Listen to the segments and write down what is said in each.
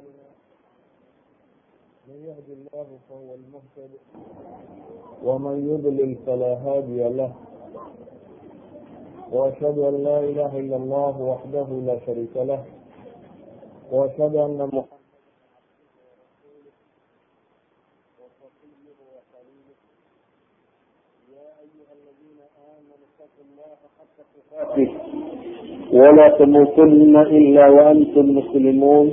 أعمالنا من يهد الله فهو المهتد ومن يضلل فلا هادي له وأشهد أن لا إله إلا الله وحده لا شريك له وأشهد أن ولا تموتن إلا وأنتم مسلمون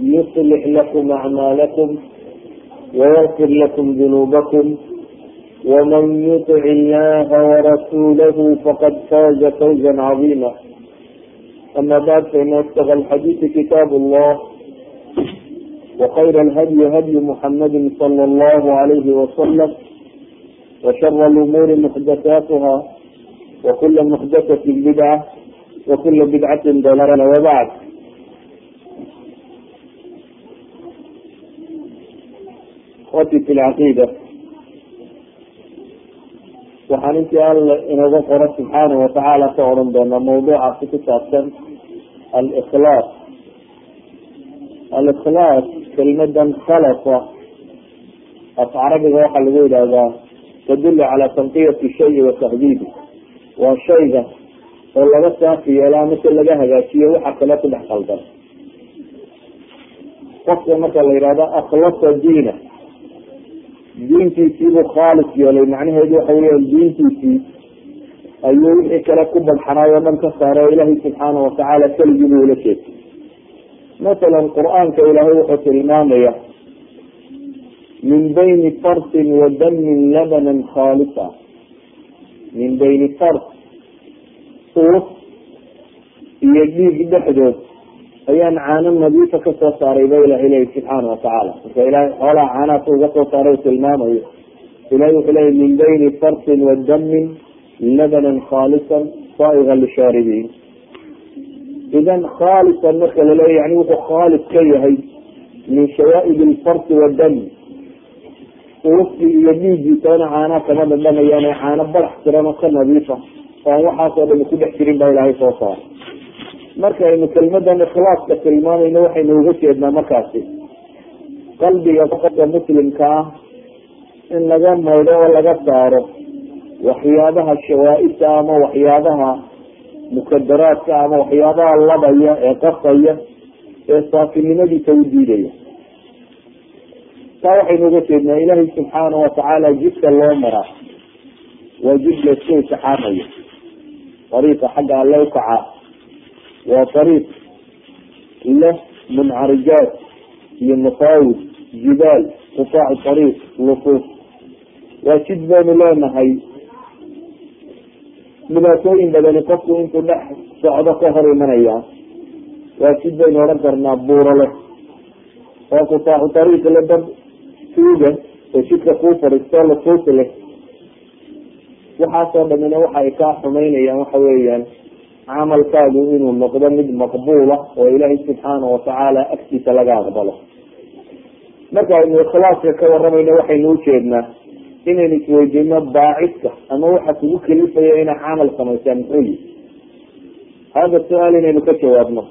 يصلح لكم أعمالكم ويغفر لكم ذنوبكم ومن يطع الله ورسوله فقد فاز فوزا عظيما أما بعد فإن أصدق الحديث كتاب الله وخير الهدي هدي محمد صلى الله عليه وسلم وشر الأمور محدثاتها وكل محدثة بدعة وكل بدعة ضلالة وبعد rabi fi lcaqiida waxaan intii alle inooga qoro subxaanahu watacaala ka odhan doona mawduucaasi ku saabsan alikhlaas. Alikhlaas kelmadan khalafa af carabiga waxaa lagu yidhaahdaa tadullu calaa tanqiyati shayi wa tahdiidi waa shayga oo laga saafi yeelo amase laga hagaajiyo waxa kale ku dhex qaldan. Qofka marka la yidhahdo akhlasa diina diintiisiibuu khaalis yeelay. Macnaheedu waxa weya diintiisii ayuu wixii kale ku badxanaay oo dhan ka saaray oo ilaahay subxaana watacaala keligii buu ula jeestay masalan qur'aanka ilaahay wuxuu tilmaamaya min bayni farsin wa damin labanan khaalisa min bayni fars uus iyo dhiig dhexdood ayaan caano nadiifa ka soo saaray ba ilahay leyi subxaana watacaala marka ilahay xoolaha caanahaas uga soo saaray tilmaamayo. Ilahay wuxuu leya min bayni farsin wa damin labanan khaalisan saaiga lishaaribiin. Idan khaalisan marka laleeya yani wuxuu khaalis ka yahay min shawaaib lfarsi wadam uusi iyo dhiigiisana caanaha kama dhadhamayaan caano badax tiran oo ka nadiifa. Oan waxaasoo dhami ku dhex jirin baa ilaahay soo saaray markaynu kelmadan ikhlaaska tilmaamayno waxaynu uga jeednaa markaasi. Qalbiga qofka muslimka ah in laga maydho oo laga saaro waxyaabaha shawaa-ibta ama waxyaabaha mukadaraadka ama waxyaabaha labaya ee qasaya ee saafinimadiisa u diidaya. Taa waxaynu uga jeednaa ilaahay subxaana watacaala jidka loo maraa waa jid la isku intixaamayo ariiqa xagga alle ukacaa waa ariiq leh muncarijaat iyo mafaawid jibaal qutaacu ariiq lufuuf. Waa jid baynu leenahay. Dhibaatooyin badani qofku intuu dhex socdo ka hor imanaya. Waa jid baynu odhan karnaa buuro leh. Oo qutaacu ariiq le dad tuuga oo jidka kuu fadhiistoo lufuuf leh. Waxaasoo dhamina waxa ay kaa xumaynayaan waxa weeyaan camalkaagu inuu noqdo mid maqbuula oo ilaahay subxaana watacaala agtiisa laga aqbalo. Marka aynu ikhlaaska ka waramayno waxaynu ujeednaa inaynu isweydiino baacidka ama waxa kugu kelifaya inay camal samaysaan muxuu yihi hada su'aal inaynu ka jawaabno.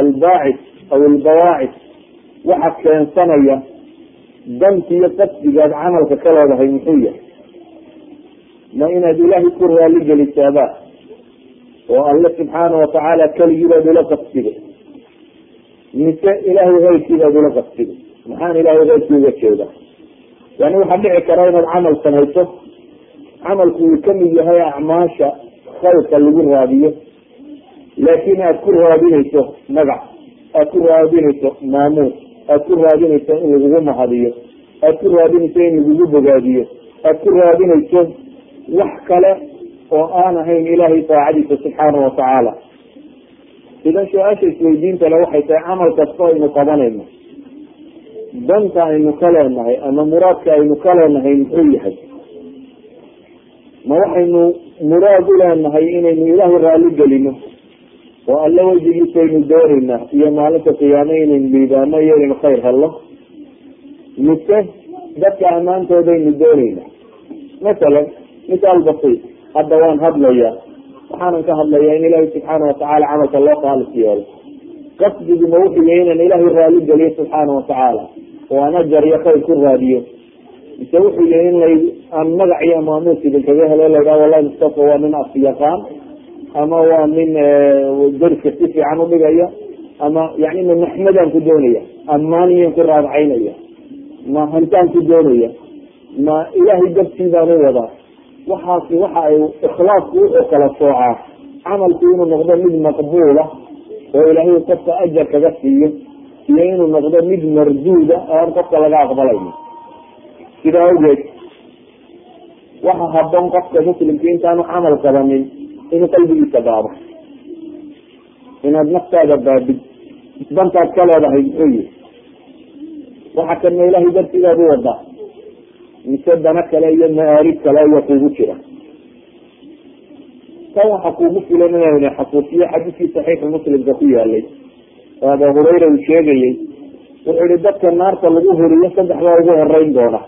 Albaacid aw albawaacid waxa keensanaya danti iyo qasdigaad camalka ka leedahay muxuu yahay ma inaad ilaahay ku raali gelisaaba oo alle subxaana watacaala keligiibaad ula qasdigay mise ilaahay keyrkiibaad ula qasdigay maxaan ilahay keyrkii uga jeeda yani waxaa dhici kara inaad camal samayso. Camalku uu ka mid yahay acmaasha khayrka lagu raadiyo. Laakin aad ku raadinayso magac aad ku raadinayso maamuus aad ku raadinayso in lagugu mahadiyo aad ku raadinayso in lagugu bogaadiyo aad ku raadinayso wax kale oo aan ahayn ilaahay daacadiisa subxaana watacaala idan su'aasha isweydiinta le waxay tahay camal kasta aynu qabanayno. Danta aynu ka leenahay ama muraadka aynu ka leenahay muxuu yahay? Ma waxaynu muraad u leenahay inaynu ilaahay raalli gelino? Oo alle wejigiisa aynu doonaynaa iyo maalinta qiyaame inaynu liibaano iyo inaynu khayr helno mise dadka ammaantoodaynu doonaynaa masalan misaal basiit hadda waan hadlayaa waxaanan ka hadlayaa in ilaahay subxaana watacaala camalka loo khaalis yeelo qasdiguma wuxuu yahay inaan ilaahay raali geliyo subxaana watacaala oo aan ajar iyo khayr ku raadiyo. Mise wuxuu yahay in la aan magac iyo maamuus idinkaga helo laydhaha wallahi mustafa waa nin afyaqaan ama waa nin dariska si fiican udhigaya ama yani ma naxmadaan ku doonaya ammaaniyan ku raadcaynaya ma hantaan ku doonaya ma ilaahay dartii baan u wadaa waxaasi waxa ay ikhlaasku wuxuu kala soocaa camalku inuu noqdo mid maqbuula oo ilaahay qofka ajar kaga siiyo iyo inuu noqdo mid marduuda oo aan qofka laga aqbalayno sidaa awgeed waxa haboon qofka muslimka intaanu camal qabanin inuu qalbigiisa baabo. Inaad naftaada baabid dantaad ka leedahay muxuu yihi waxa kana ilahay dartidaad u wadaa mise dana kale iyo maarib kale ayaa kuugu jira. Tan waxa kuugu filan inayna xasuusiyo xadiiskii saxiixu muslimka ku yaalay. Oo abu hurayra uu sheegayey wuxuu yihi dadka naarta lagu horiyo saddex baa ugu horeyn doona.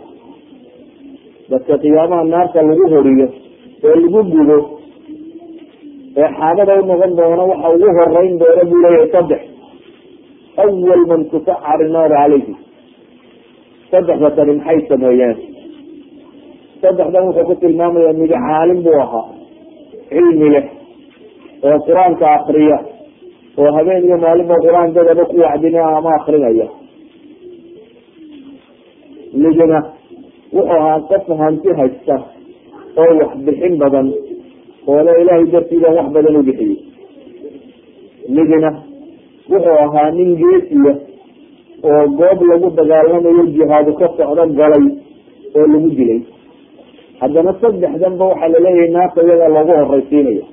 Dadka qiyaamaha naarta lagu horiyo ee lagu gudo ee xaabada u noqon doona waxa ugu horeyn doona buu leeyahay saddex. Awal man tusacar innaar calayhi. Saddexda tani maxay sameeyeen saddexdan wuxuu ku tilmaamaya midi caalim buu ahaa cilmi leh oo qur'aanka akriya oo habeen iyo maalinba qur'aan dadaba ku wacdinaya ama akrinaya midna wuxuu ahaa qof hanti haysta oo wax bixin badan oo le ilaahay dartiidan wax badan u bixiyey. Midna wuxuu ahaa nin geesiya oo goob lagu dagaalamayo jihaadu ka socdo galay oo lagu dilay haddana saddexdanba waxaa la leeyahay naarta iyagaa loogu horeysiinaya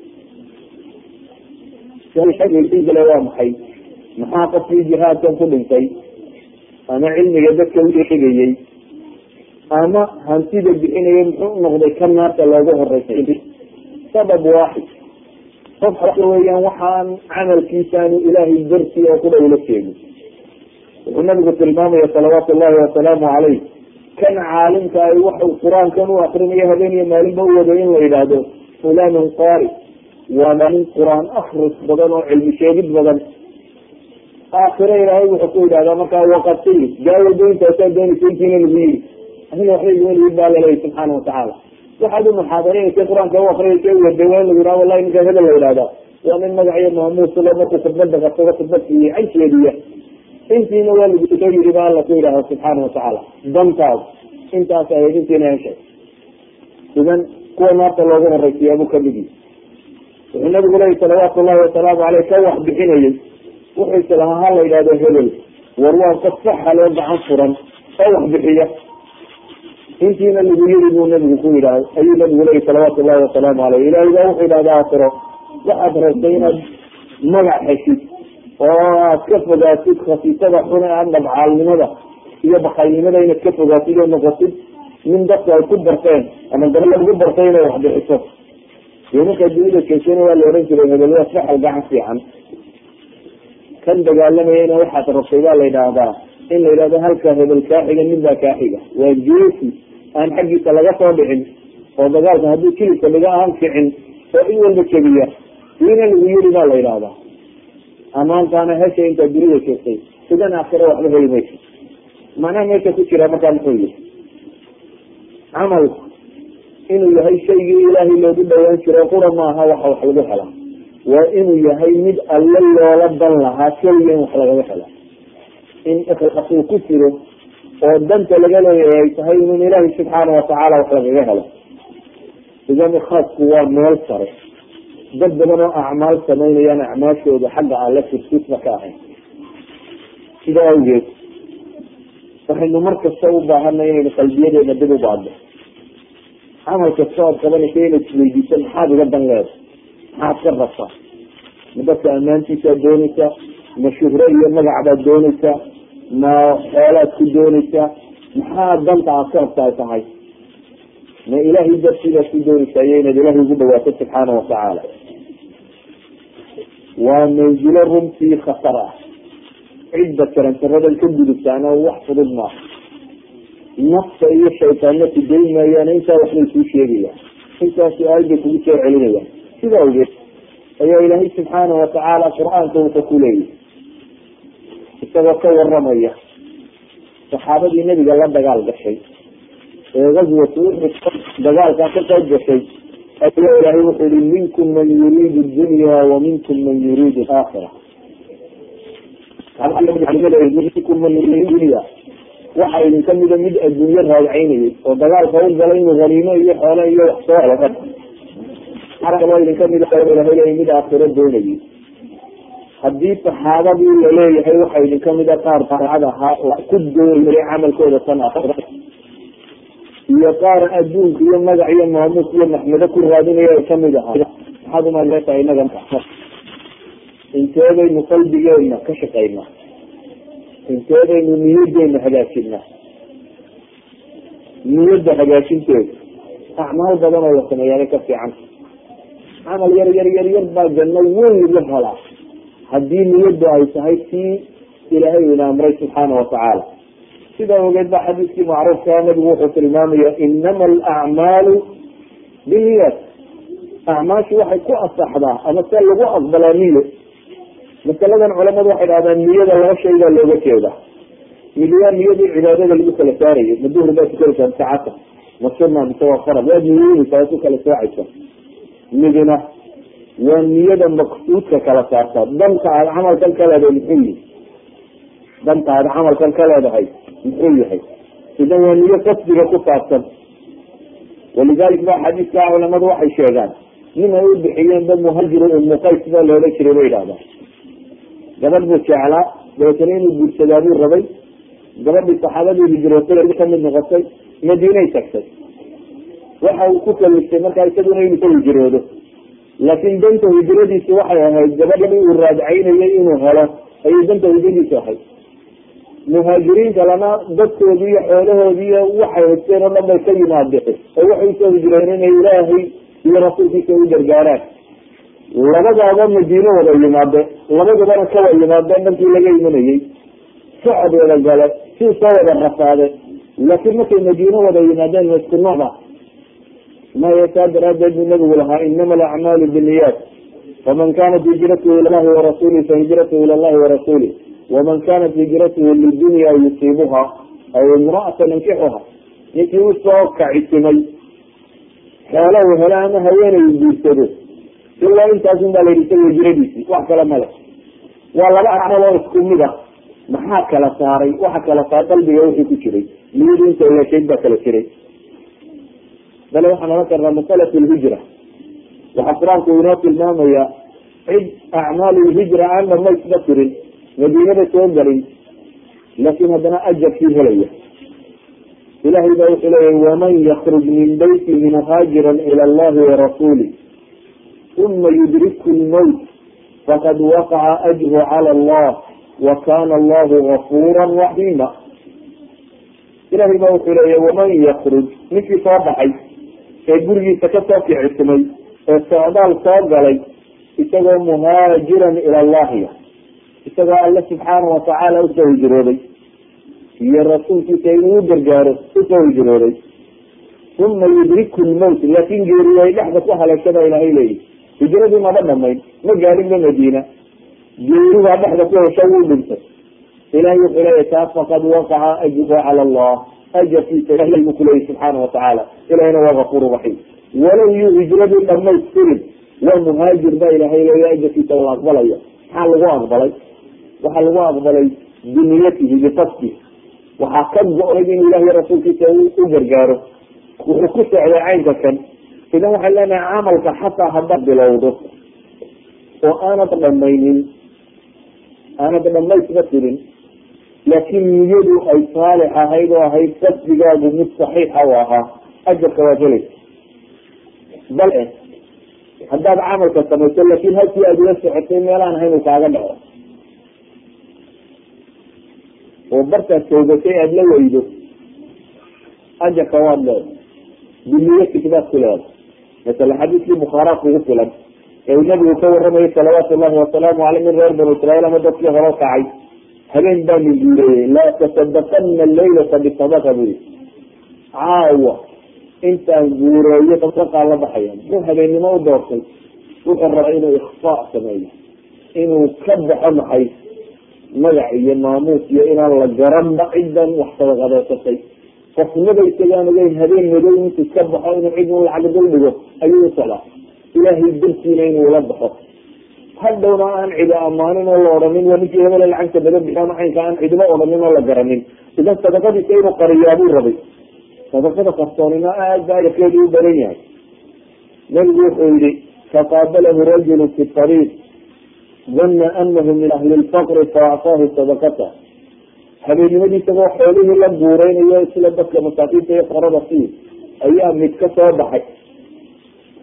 gale waa maxay? Maxaa qofkii jihaadkan ku dhintay? Ama cilmiga dadka uegayey ama hantida bixinaya muxuu noqday ka naarta loogu horeysay sabab waaxid. Qof weyaan waxaan camalkiisaanu ilaahay dartii oo kudha ula jeegin wuxuu nabigu tilmaamaya salawaatu llahi wasalaamu calayh kan caalimka ay waxu qur'aankan u akrinayo habeen iyo maalinba u waday in la yidhaahdo fulanun qaari waa nin qur'aan akris badan oo cilmi sheegid badan aakhiro ilaahay wuxuu ku yidhahdaa markaa waqatili gaawado intaasaa doonaysa intiina lagu yiri aniga waxba igmaliid baa laleeyahy subxaana watacaala waxaad u muxaadarinaysa qur'aanka u akriyaysa waday waa lagu yidhaha wallahi ninkaa hebel la yidhahdaa waa nin magaciyo maamuusle markuu khudbada qabsado khudbad siiye canjeediya intiina waa lagu soo yiri ba alla ku yidhahda subxaana watacaala dantaas intaas ahayd intiina heshay idan kuwa naarta loogu horeysiyaabuu ka mid yihi wuxuu nabigu leeyi salawaatu llahi wasalaamu aleyh ka wax bixinayay. Wuxuu islahaa ha la yidhahdo hebel war waa qof saxa loo gacan furan oo wax bixiya. Intiina lagu yiri buu nabigu ku yidhaah ayuu nabigu leeyi salawaatu llahi wasalaamu aleyh ilahay baa wuxuu yidhahda aakiro waxaad rabtay inaad magac heshid oo aad ka fogaatid khasiisada xune a dhabcaalnimada iyo bakaylnimada inaad ka fogaatid oo noqotid nin dadka ay ku barteen ama gaba lagu bartay inay wax bixiso iyo markaa dunida jeesana waa la ohan jiray hebel waa saxal gacan fiican. Kan dagaalamayana waxaad rabtay baa la yidhaahdaa in la yidhahdo halka hebel kaa xiga nin baa kaa waa geesi aan xaggiisa laga soo dhicin oo dagaalka haddii kilibka dhiga aan kicin oo in walba jebiya diina lagu yiri baa la yidhaahdaa amaantaana hesha intaa dunida joogtay sidan aakhiro waxba heli mayso. Macnaha meesha ku jira markaa muxuu yihi camalku inuu yahay shaygii ilaahay loogu dhawaan jiro qura maaha waxa wax lagu helaa waa inuu yahay mid alle loola dan lahaa keliya in wax lagaga hela. In ikhlaas uu ku jiro oo danta laga leeyahay ay tahay in ilaahay subxaana watacaala wax lagaga helo. Idan ikhlaasku waa meel sare dad badan oo acmaal samaynayaan acmaashooda xagga alle firsiisba ka ahayn. Sidaa awgeed waxaynu mar kasta u baahanay inaynu qalbiyadeena dib u baadno camal kasta ood qabanaysa inaad isweydiiso maxaad iga dan leeda maxaad ka rabtaa ma dadka ammaantiisaad doonaysaa ma shuhro iyo magac baad doonaysaa ma xoolaad ku doonaysaa maxaa danta aad ka rabta ay tahay ma ilaahay dartiibaad ku doonaysaa iyo inaad ilaahay ugu dhawaato subxaana watacaala waa manzilo runtii khatar ah. Cidda karantaradan ka gudubtaana wax fudud maaha. Nafta iyo shaytaanna ku dayn maayaan intaa waxbay kuu sheegayaan. Intaa su'aal bay kugu soo celinayaan. Sidaa awgeed ayaa ilaahay subxaana watacaala qur'aanka wuxuu ku leeyahy isagoo ka waramaya saxaabadii nebiga la dagaal gashay ee gazwatu uxud dagaalkaa ka qayb gashay. Ayaa ilaahay wuxuu yihi minkum man yuriidu dunya wa minkum man yuriidu aakhira minkum man yuriidu dunya. Waxaa idinka mida mid adduunyo raadcaynayay oo dagaalka u galay inuu haniimo iyo xoole iyo wax soo helo kaloo idinka mid ilahay mid aakhiro doonayay haddii saxaabadii la leeyahay waxaa idinka mida qaar daacad ahaa oo ku doonayay camalkooda tan iyo qaar adduunka iyo magac iyo maamuus iyo maxmado ku raadinaya ay ka mid ahaa. Maxaad umaleetahay inaga inteedaynu qalbigeena ka shaqaynaa. Inteedaynu niyadeena hagaajinaa. Niyadda hagaajinteeda acmaal badan oo la sameeyaabay ka fiican. Camal yar yar yar yar baa janno weyn la helaa. Haddii niyaddu ay tahay tii ilaahay ina amray subxaana watacaala sidaa ogeed ba xadiiskii macruufkaa nabigu wuxuu tilmaamaya inama alacmaalu biniyat acmaashu waxay ku asaxdaa ama se lagu aqbalaa niyo masaladan culamadu waxay dhahdaan niyada laba shay baa looga jeeda mid waa niyadii cibaadada lagu kala saarayay ma duhri baa tukanaysaa mise casar mise waa farad waad niyeynaysaa waad ku kala soocaysa midna waa niyada maqsuudka kala saarta danta aada camalkan ka leedahay muxuu yihi danta aada camalkan ka leedahay muxuu yahay? Idan waa niyo qasdiga ku saabsan. Walidalik ba xadiiskaa culamadu waxay sheegaan nin ay u bixiyeen ba muhajir umu qays baa loola jiray bay idhahdaan gabadh buu jeclaa dabeetana inuu guursadaa buu rabay. Gabadhii saxaabadii hijrootay ka mid noqotay madiinay tagtay. Waxa uu ku kaliftay markaa isaguna inuu ka hijroodo. Laakin danta hijradiisi waxay ahayd gabadhii uu raadcaynayay inuu helo ayay danta hijradiisu ahayd muhaajiriinta lana dadkoodii iyo xoolahoodii waxay haysteen oo dhan bay ka yimaadeen. Oo waxay u soo hijreen inay ilaahay iyo rasuulkiisa u gargaaraan. Labadaaba madiino wada yimaade labadabana kawa yimaadeen dhankii laga imanayey socod wada gale si soo wada rafaade. Laakiin markay madiino wada yimaadeen ma isku nooc ah. Maya saa daraadeed buu nabigu lahaa inama alacmaalu biniyat faman kanat hijratuhu ila llahi warasuulih fahijratuhu ila llahi warasuulih waman kanat hijratuhu lidunya yusiibuha aw imraata yankixuha ninkii u soo kacisimay xoola uu helo ama haweenay guursado ilaa intaasun baa layihi isaga hijradiisi wax kale male waa laba acmal oo isku mid ah maxaa kala saaray waxa kala saar qalbiga wixii ku jiray niyadu inta leeshayd baa kala jiray bale waxaan ohan karnaa masalat lhijra waxaa qur'aanku inoo tilmaamaya cid acmaalulhijra aan dhamaysba tirin madiinada soo galin laakin haddana ajarkii helaya. Ilahay baa wuxuu leeyahy waman yakruj min baytihi muhaajiran ila allahi warasuulih uma yudrikhu lmowt faqad waqaca ajru cala allah wa kana allahu gafura raxiima ilahay baa wuxuu leeyahy waman yakruj ninkii soo baxay ee gurigiisa ka soo kicisimay ee socdaal soo galay isagoo muhaajiran ila allahiya isagoo alle subxaana watacaala u soo hijrooday iyo rasuulkiisa inuu gargaaro u soo hijrooday uma yudriku lmowt laakin geeri ay dhexda ku haleeshada ilahay leeyihi hijradii maba dhamayn ma gaadhinba madiina. Geeri baa dhexda ku hesho wuu dhintay. Ilahay wuxuu leeyahy taas faqad waqaca ajruhu cala allah. Ajarkiisa ilahay buu kuleeyahy subxaana watacaala ilahina waa gafuru raxiim walow yu hijradii dhamaystirin waa muhaajir baa ilahay leeya ajarkiisa la aqbalaya. Maxaa lagu aqbalay waxaa lagu aqbalay biniyatihi biqasdi waxaa ka go-nay inuu ilahiy rasuulkiisa u gargaaro. Wuxuu ku socday caynka kan. Idan waxay leenahay camalka xataa haddaad bilowdo. Oo aanad dhamaynin aanad dhamaysba tirin. Laakiin niyadu ay saalix ahayd oo ahayd qasdigaagu mid saxiixa u ahaa. Ajarka waad helaysa bale haddaad camalka samayso laakin halkii aad ula socotay meelaan ahayn uu kaaga dhaco oo bartaad toogatay aada la weydo. Ajarka waad leedahay biniyati kibaad ku masala xadiiskii bukhaara kugu filan. Ee uu nabigu ka waramayay salawaatu llahi wasalaamu aleyh min reer banu israiil ama dadkii horo kacay. Habeen baanu guureeyey laa tasadaqana laylata bisadaqa bui caawa intaan guureeyo sadaqaa la baxaya muxuu habeennimo u doortay. Wuxuu rabaa inuu ikfaa sameeyo. Inuu ka baxo maxay magac iyo maamuus iyo inaan la garanba cidan wax sadaqadeysatay qofnaba isagaan ogeyn habeen madow intuu ka baxo inuu cid un lacag dul dhigo ayuu u socdaa. Ilaahay dartiina inuu la baxo. Hadhowna aan cidi amaanin oo la odhanin waa ninkii hebele lacagta badan bixiya macaynka aan cidiba odhanin oo la garanin. Idan sadaqadiisa inuu qariyaa buu rabay. Sadaqada qarsoonina aad ba ajarkeedu u badan yahay. Nabigu wuxuu yihi faqaabalahu rajulu fi ariiq dana anahu min ahli lfaqri faactaahu sadaqata habeenimadii isagoo xoolihii la guureynayo sida dadka masaakiinta iyo qorada sii ayaa mid ka soo baxay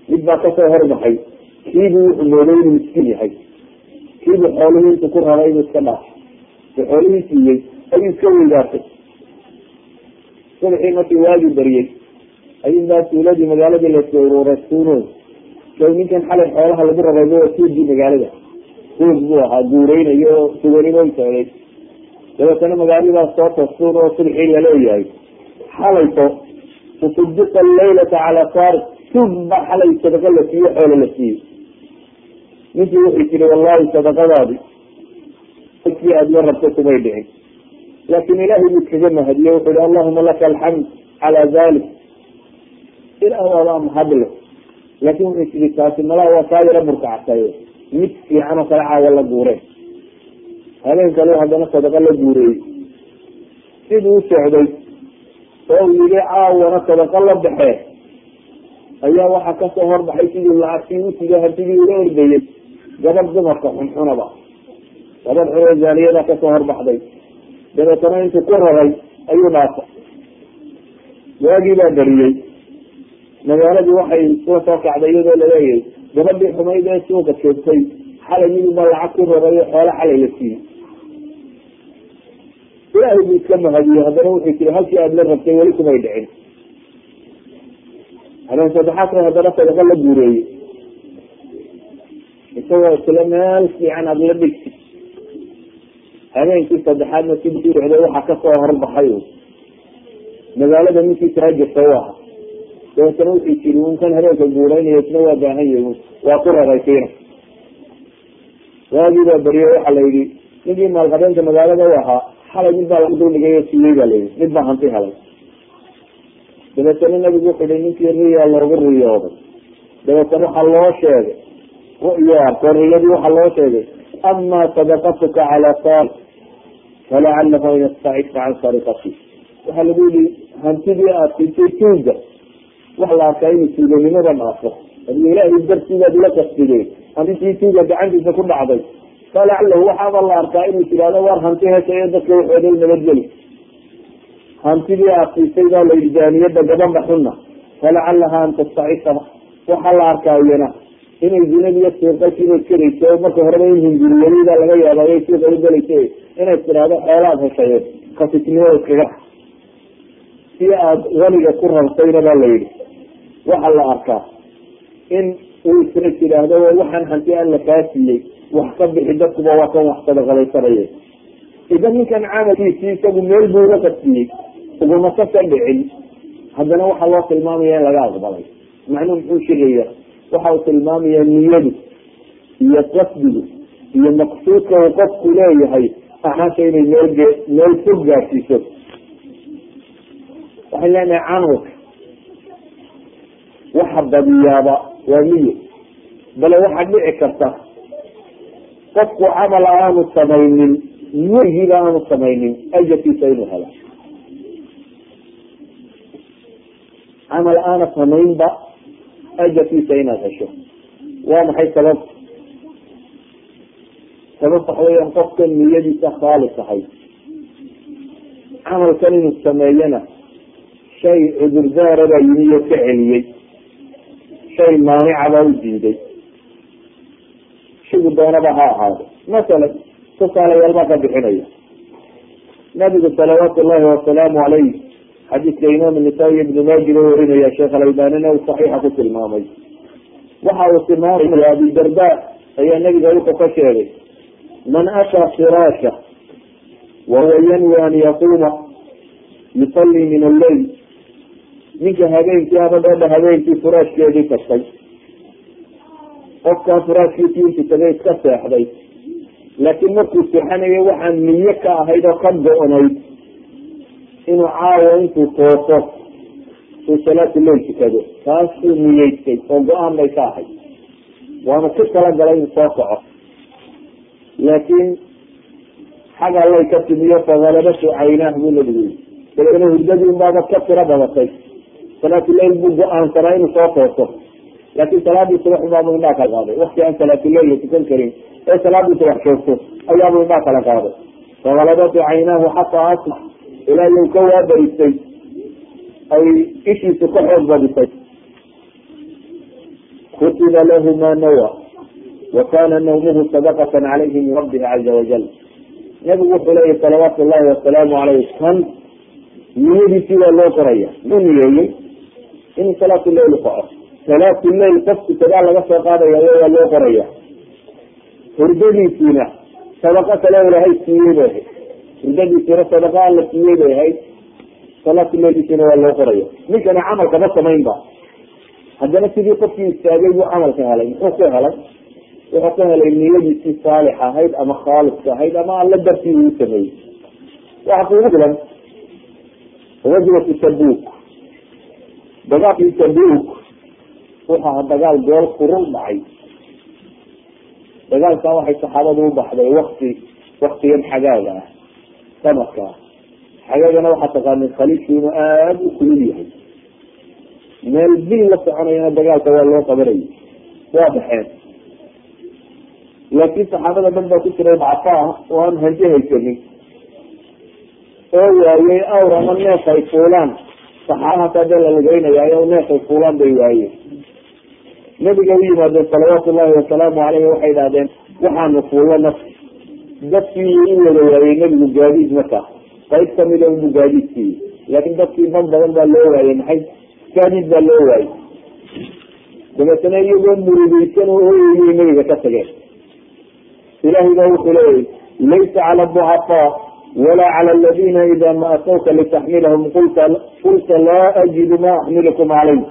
mid baa ka soo horbaxay kiibuu wuxuu mooday inuu miskiin yahay kiibuu xoolihii intu ku rabay inuu iska dhaafo u xoolihii siiyey ayuu iska weydaartay subaxii markii waagii bariyey ayunbaa tuuladii magaaladii la soo uruuray suunood so ninkan xalay xoolaha lagu rabayba waa tuugii magaalada tuug buu ahaa guureynayo oo suganimo socday dabeetana magaaladaas soo toosuun oo subxii la leeyahay xalayto tusudiqa laylata calaa saari tuug baa xalay sadaqa la siiye xoolo la siiyey ninkii wuxuu tiri wallahi sadaqadaadi kii aada la rabto kumay dhicin laakin ilahay buu kaga mahadiye wuxuu hi allahuma laka alxamd calaa dalik ilaah waabaa mahadle laakin wuxuu tiri taasi malaa waa kaa burkacsaye mid fiican oo kale caawa la guureen habeen kale haddana sadaqa la guureeyey siduu socday oo uu yihi caawana sadaqa la baxee. Ayaa waxaa ka soo horbaxay sidii lacagtii usiga hartigii ula ordayay gabadh dumarka xunxunaba. Gabadh xunoo zaaniyada ka soo horbaxday. Dabeetana intuu ku raray ayuu dhaafay waagii baa bariyey magaaladii waxay soo soo kacday iyadoo la leeyahay gabadhii xumayd ee suuqa joogtay xalay midubaa lacag ku raray oo xoolo xalay la siiyey ilaahay buu iska mahadiyey haddana wuxuu tiri halkii aada la rabtay weli kumay dhicin. Habeen saddexaadka haddana sadaqa la guureeyey isagoo isla meel fiican aada la dhigti habeenkii saddexaadna sidii socday waxaa ka soo horbaxay. Magaalada ninkii taajirka u ahaa dabeetana wuxuu jiri unkan habeenka guureynaya isna waa baahan yahi waa ku raraysiina waagii baa beriye waxaa la yihi ninkii maalqabeenka magaalada u ahaa xalay mid baa lagu duldigay oo siiyey baa layihi mid baa hanti helay dabeetana nabigu wuxuu hi ninkii riyaa loogu riyooday dabeetana waxaa loo sheegay riyadii waxaa loo sheegay ama sadaqatuka calaa saal falacalahu an yastacifka can sariqati waxaa lagu yihi hantidii aad siisay tuuga wax la arkaa inuu tuuganimada dhaafo haddii ilaahay dartiibaad ula kasbideen tuuga gacantiisa ku dhacday falacalahu waxaaba la arkaa inuu tirahdo war hanti heshayo dadka waxooday nabadgeli hantidii aad siisay baa layihi daaniyada gabadha xunna. Falacalaha an tastacifa waxaa la arkaa iyana inay zinadiiyo suurqalkiiba iskarayso oo marka horeba in hinguriyanidaa laga yaabay suuqa u galaysa inay tidhaahdo xoolaad heshaye kasisnimo iskaga. Si aada waliga ku rartayna baa la yihi waxaa la arkaa in uu isna tidhaahdo waxaan hanti alla kaa siiyey wax ka bixi dadkuba waa kan wax sadaqadaysanaya idan ninkan camalkiisii isagu meel buu uga qasiyey uguma kasa dhicin haddana waxaa loo tilmaamaya in laga aqbalay. Macnuu muxuu sheegaya? Waxa uu tilmaamaya niyadu iyo qasdigu iyo maqsuudka uu qofku leeyahay amaasha inay meel meel fog gaarsiiso. Waxay leenahay camalka waxa badiyaaba waa niyo bale waxaa dhici karta qofku camal aanu samaynin niyigiiba aanu samaynin ajarkiisa inuu helo camal aana samaynba ajarkiisa inaad hesho. Waa maxay sababta? Sababta waxa weeyaan qofka niyadiisa khaalis ahay. Camalkan inuu sameeyana shay cudurdaara baa yimi oo ka celiyey shay maanica baa u diiday. Shigu doonaba ha ahaado. Masalan tusaalayaal baa ka bixinaya. Nabigu salawaatu llahi wasalaamu calayh xadiidka imaam nisaa-i ibnu maajiga warinaya sheekh alalbanina uu saxiixa ku tilmaamay. Waxa uu tilmaamaya abidarda ayaa nabiga wuxuu ka sheegay man ataa firaasha wahuwa yanwi an yaquuma yusallii min alleyl ninka habeenkii ama dheedha habeenkii furaashkeedii tagtay qofkaa furaashkiisii intu tagay iska seexday. Laakiin markuu seexanayo waxaa niyo ka ahayd oo ka go-nayd inuu caawa intuu tooso uu salaatu leyl tukado taasuu niyeystay oo go'aan bay ka ahayd. Waanu ku talagalay in soo kaco. Laakiin xag allay ka timiyo fagalabatu caynaah buu nabigu yii dabeetna hurdadii unbaaba ka tiro badatay salaatuleyl buu go'aansanaa inuu soo tooso. Laakiin salaadii subax unbaabu indhaa kala qaaday. Wakti aan salaatuleyl la tukan karin ee salaadii subax joogto ayaabuu indhaa kala qaaday. Fagalabatu caynaahu xataa asma ilaa iyu ka waabarisay ay ishiisu ka xoog badisay. Kutiba lahu ma nawa wa kana nawmuhu sadaqatan calayhi min rabbihi caza wajal nabigu wuxuu leeyahy salawaatu llahi wasalaamu caleyh kan niyadiisii waa loo qoraya mu niyeeyey inuu salaatu leyl kaco salaatu leyl qofku sagaa laga soo qaadaya waa loo qoraya. Hurdadiisiina sadaqo kale ilahay siiyey bay ahayd. Hurdadiisiina sadaqa alla siiyey bay ahayd. Salaatu leyliisiina waa loo qoraya. Ninkani camalka ma samaynba haddana sidii qofkii istaagay buu camalka helay. Muxuu ku helay? Wuxuu ku helay niyadiisii saalix ahayd ama khaaliska ahayd ama alla dartii uu sameeyey. Waxa kugu filan rajulatu tabuk dagaalkii tabuk wuxuu ahaa dagaal gool kurul dhacay. Dagaalkaa waxay saxaabadu u baxday wakti waktigan xagaaga ah sanadka. Ah xagaagana waxaa taqaanay khaliifku inuu aada u kulul yahay. Meel bil la soconayana dagaalka waa loo qabanayay. Waa baxeen. Laakiin saxaabada dhan baa ku jiray dacfa ah oo aan hanti haysanin oo waayey awr ama neef ay fuulaan saxaabahaas hadee la lugeynayaayo neef ay fuulaan bay waayeen. Nabiga u yimaadeen salawaatu llahi wasalaamu caleyhi waxay idhahdeen waxaanu fuulo naf dadkii u wada waayey nebigu gaadiid marka qayb kamida unbu gaadiid siiyey. Laakiin dadkii dad badan baa loo waayey maxay? Gaadiid baa loo waayey dabeetana iyagoo murugeysan oo ooyayay nabiga ka tageen ilahay baa wuxuu leeyahy laysa cala ducafaa wala cala aladina ida ma atawka litaxmilahum qulta laa ajidu ma axmilukum calayh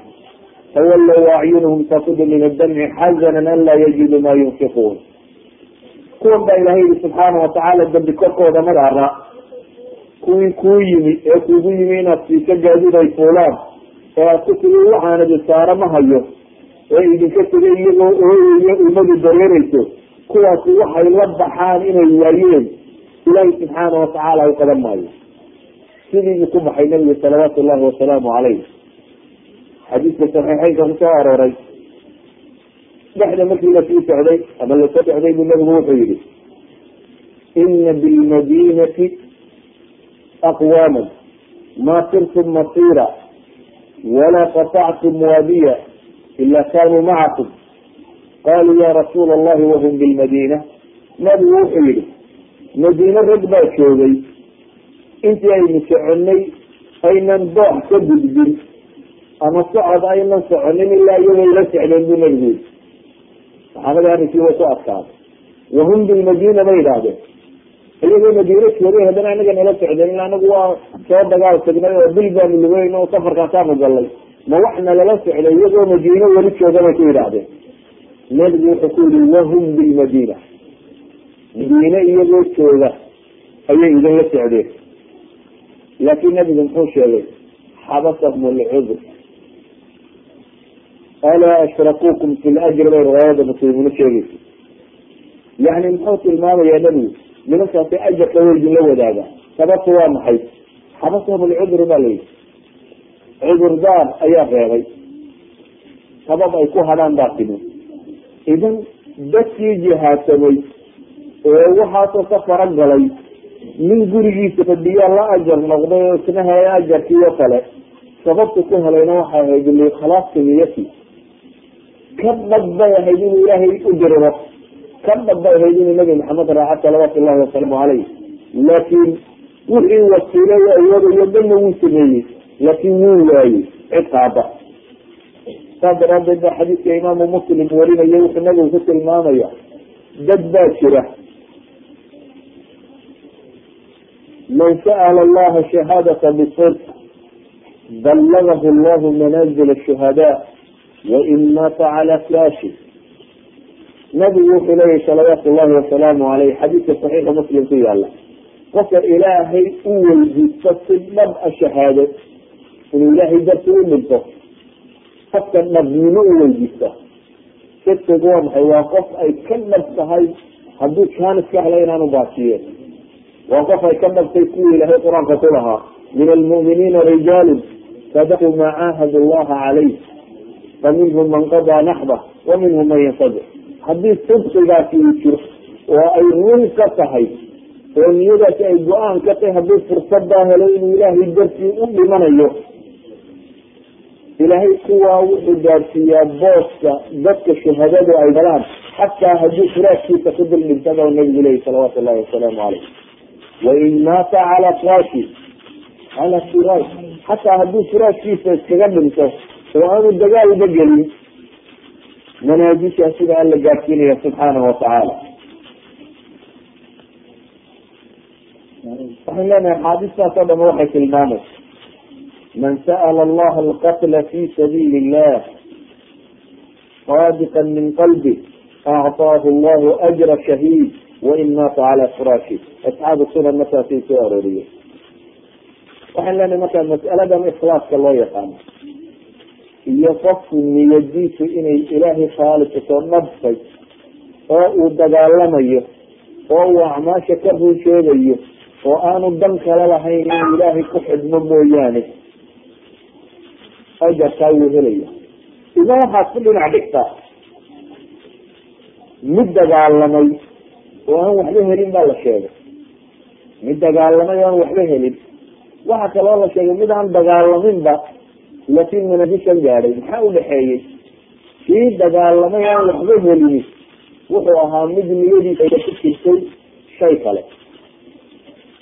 tawallow acyunuhum tafidu min adamci xazanan an laa yajidu ma yunfiquun kuwan baa ilahay yihi subxaana watacaala dambi korkooda magaara kuwii kuu yimi ee kuugu yimi inaad siika gaadiid ay fuulaan ee aad ku tigi waxaanad isaaro ma hayo ee idinka tegay iyagoo ooyayo ummadu dareereyso kuwaasi waxay la baxaan inay waayeen ilaahi subxaana watacaala u qaban maayo. Sidiibuu ku baxay nabigu salawaatu llahi wasalaamu caleyh xadiiska saxiixeynka ku soo arooray. Dhexda markii la sii socday ama la soo socday buu nabigu wuxuu yihi ina bilmadinati aqwaama ma sirtum masira walaa qatactum waadiya ila kanuu macakum. Qaluu ya rasuula allahi wahum bilmadina nabigu wuxuu yihi madiine rag baa joogay. Intii aynu soconay aynan doox ka gudbin. Ama socod aynan soconin ilaa iyagoo la socdeen buu nabigu yii saxaabada arrinkii way ku adkaaday wahum bilmadina bay idhaahdeen iyagoo madiine joogay haddana anaga nala socdeen ila anagu waa soo dagaal tagnay oo bil baanu lugeyn oo safarkaasaanu gallay. Ma wax nalala socday iyagoo madiine weli jooga bay ku yidhaahdeen. Nabigu wuxuu ku yihi wahum bilmadina madiine iyagoo jooga ayay idinla socdeen. Laakin nabigu muxuu sheegay xabasahum lcudur alaa ashrakuukum fi lajri bay riwaayada muslimina sheegaysa yani muxuu tilmaamayaa nabigu nimankaasi ajarka way idinla wadaaga? Sababta waa maxay? Xabasahum alcudur baa layihi cudurdaar ayaa reebay. Sabab ay ku hadhaan baa timi idan dadkii jihaadsamay ee waxaasoo ka fara galay nin gurigiisa fadhiyaa la ajar noqday oo isna helay ajarkiiyo kale. Sababta ku helayna waxay ahayd liikhlaaska niyati ka dhab bay ahayd inuu ilaahay u diriro ka dhab bay ahayd inuu nabi maxamed raaca salawaatu llahi wasalaamu caleyh laakiin wixii wasiilo awoodayo dhanna wuu sameeyey. Laakiin wuu waayey cid qaada saas daraadeed ba xadiidka imaamu muslim warinayo wuxuu nabigu ku tilmaamaya dad baa jira man sa'ala allaha shahaadata bisidq ballagahu allahu manazil ashuhadaa wain maata cala flashi nabigu wuxuu leeyahy salawaatu llahi wasalaamu aleyh xadiidka saxiixa muslim ku yaalla qofka ilaahay u weydiisto si dhab a shahaado inuu ilaahay darti u dhinto qofka dhabnimo u weydiista sidqigu waa maxay waa qof ay ka dhab tahay hadduu jaanis ka inaanu baasiye waa qof ay ka dhabtay kuwii ilaahay qur'aanka ku lahaa. Min almu'miniina rijaalun sadaquu maa caahadu allaha calayh. Fa minhum man qadaa naxba wa minhum man yantadir haddii sidqigaasi uu jiro oo ay run ka tahay oo niyadaasi ay go'aan ka tahay haddii fursadaa helo inuu ilaahay dartii u dhimanayo ilaahay kuwaa wuxuu gaadsiiyaa booska dadka shuhadadu ay galaan xataa haddii firaashkiisa ku dul dhintaba nabigu leyi salawaatu llahi wasalaamu caleyh wain maata ala firaashi ala firaash xataa haddii firaashkiisa iskaga dhinto oo aanu dagaalba gelin manaajisha sida alla gaadsiinaya subxaanahu watacaala waxaan leenahay axaadiistaas oo dhama waxay tilmaamaysa man sa'ala allaha alqatla fi sabiili illah saadiqan min qalbi actaahu allahu ajra shahiid wain maata calaa furaasi asxaabu sunan markaasay soo arooriye waxaan leenahay marka masaladan ikhlaaska loo yaqaano iyo qofku niyadiisu inay ilaahay khaalikatoo dhabtay oo uu dagaalamayo oo uu acmaasha ka ruusheegayo oo aanu dan kale lahayn inuu ilaahay ku xidmo mooyaane ajarkaa wuu helaya idan waxaad ku dhinac dhigtaa mid dagaalamay oo aan waxba helin baa la sheegay. Mid dagaalamay oo aan waxba helin. Waxa kaloo la sheegay mid aan dagaalaminba laakiin manafishan gaadhay. Maxaa udhaxeeyey kii dagaalamay aan waxba helini wuxuu ahaa mid niyadiisa ku jirtay shay kale.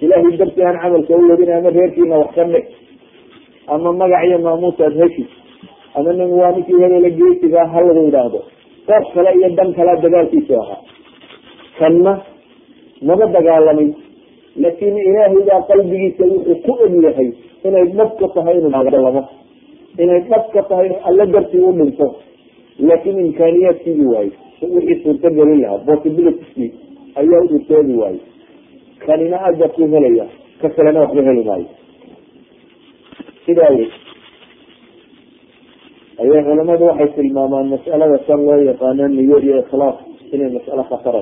Ilaahay dartii aan camalka u wadin ama reerkiina wax ka dhig ama magac iyo maamuus aad heshi ama nin waa ninkii hebela geesigaa ha lagu yidhaahdo. Qof kale iyo dan kalea dagaalkiisu ahaa kanna maba dagaalamin laakiin ilaahay baa qalbigiisa wuxuu ku og yahay inay dhab ka tahay dagaalamo. Inay dhab ka tahay alla dartii u dhinto laakiin imkaaniyaadkiigi waayo wixii suurto gelin lahaa possibilitieskii ayaa suurtoobi waayo kanina ajarkuu helaya ka kalena waxba heli maayo. Sidaa wey ayay culamadu waxay tilmaamaan mas'alada san loo yaqaano niyo iyo ikhlaas inay mas'alo khatara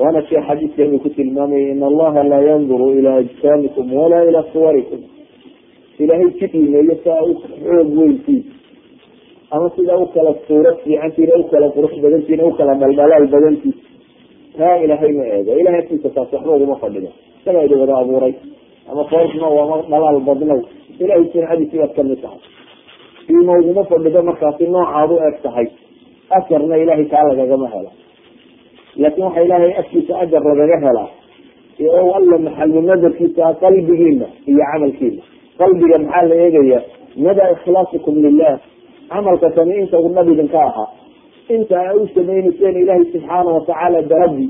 waana kii xadiidkeenu ku tilmaamaya in allaha laa yanduru ilaa ajsaamikum walaa ilaa suwarikum ilaahay jidiimeeyo saa u xoog weyntiin ama sidaa u kala suurad fiicantiina u kala qurux badantiina u kala dhaldhalaal badantiin taa ilaahay ma eego ilahay agtiisa taas waxba uguma fadhido isagaa idi wada abuuray ama foolxuma ama dhalaal badnow ilahay sincadiisi baad ka mid tahay iima uguma fadhido markaasi noocaad u eg tahay ajarna ilahay taa lagagama helo laakin waxaa ilaahay agtiisa ajar lagaga helaa o alla maxalu nadarkiisa qalbigiina iyo camalkiina qalbiga maxaa la eegaya madaa ikhlaasikum lilah camalka kani inta uu nabidinka ahaa inta a u sameynayseen ilaahay subxaana watacaala daradi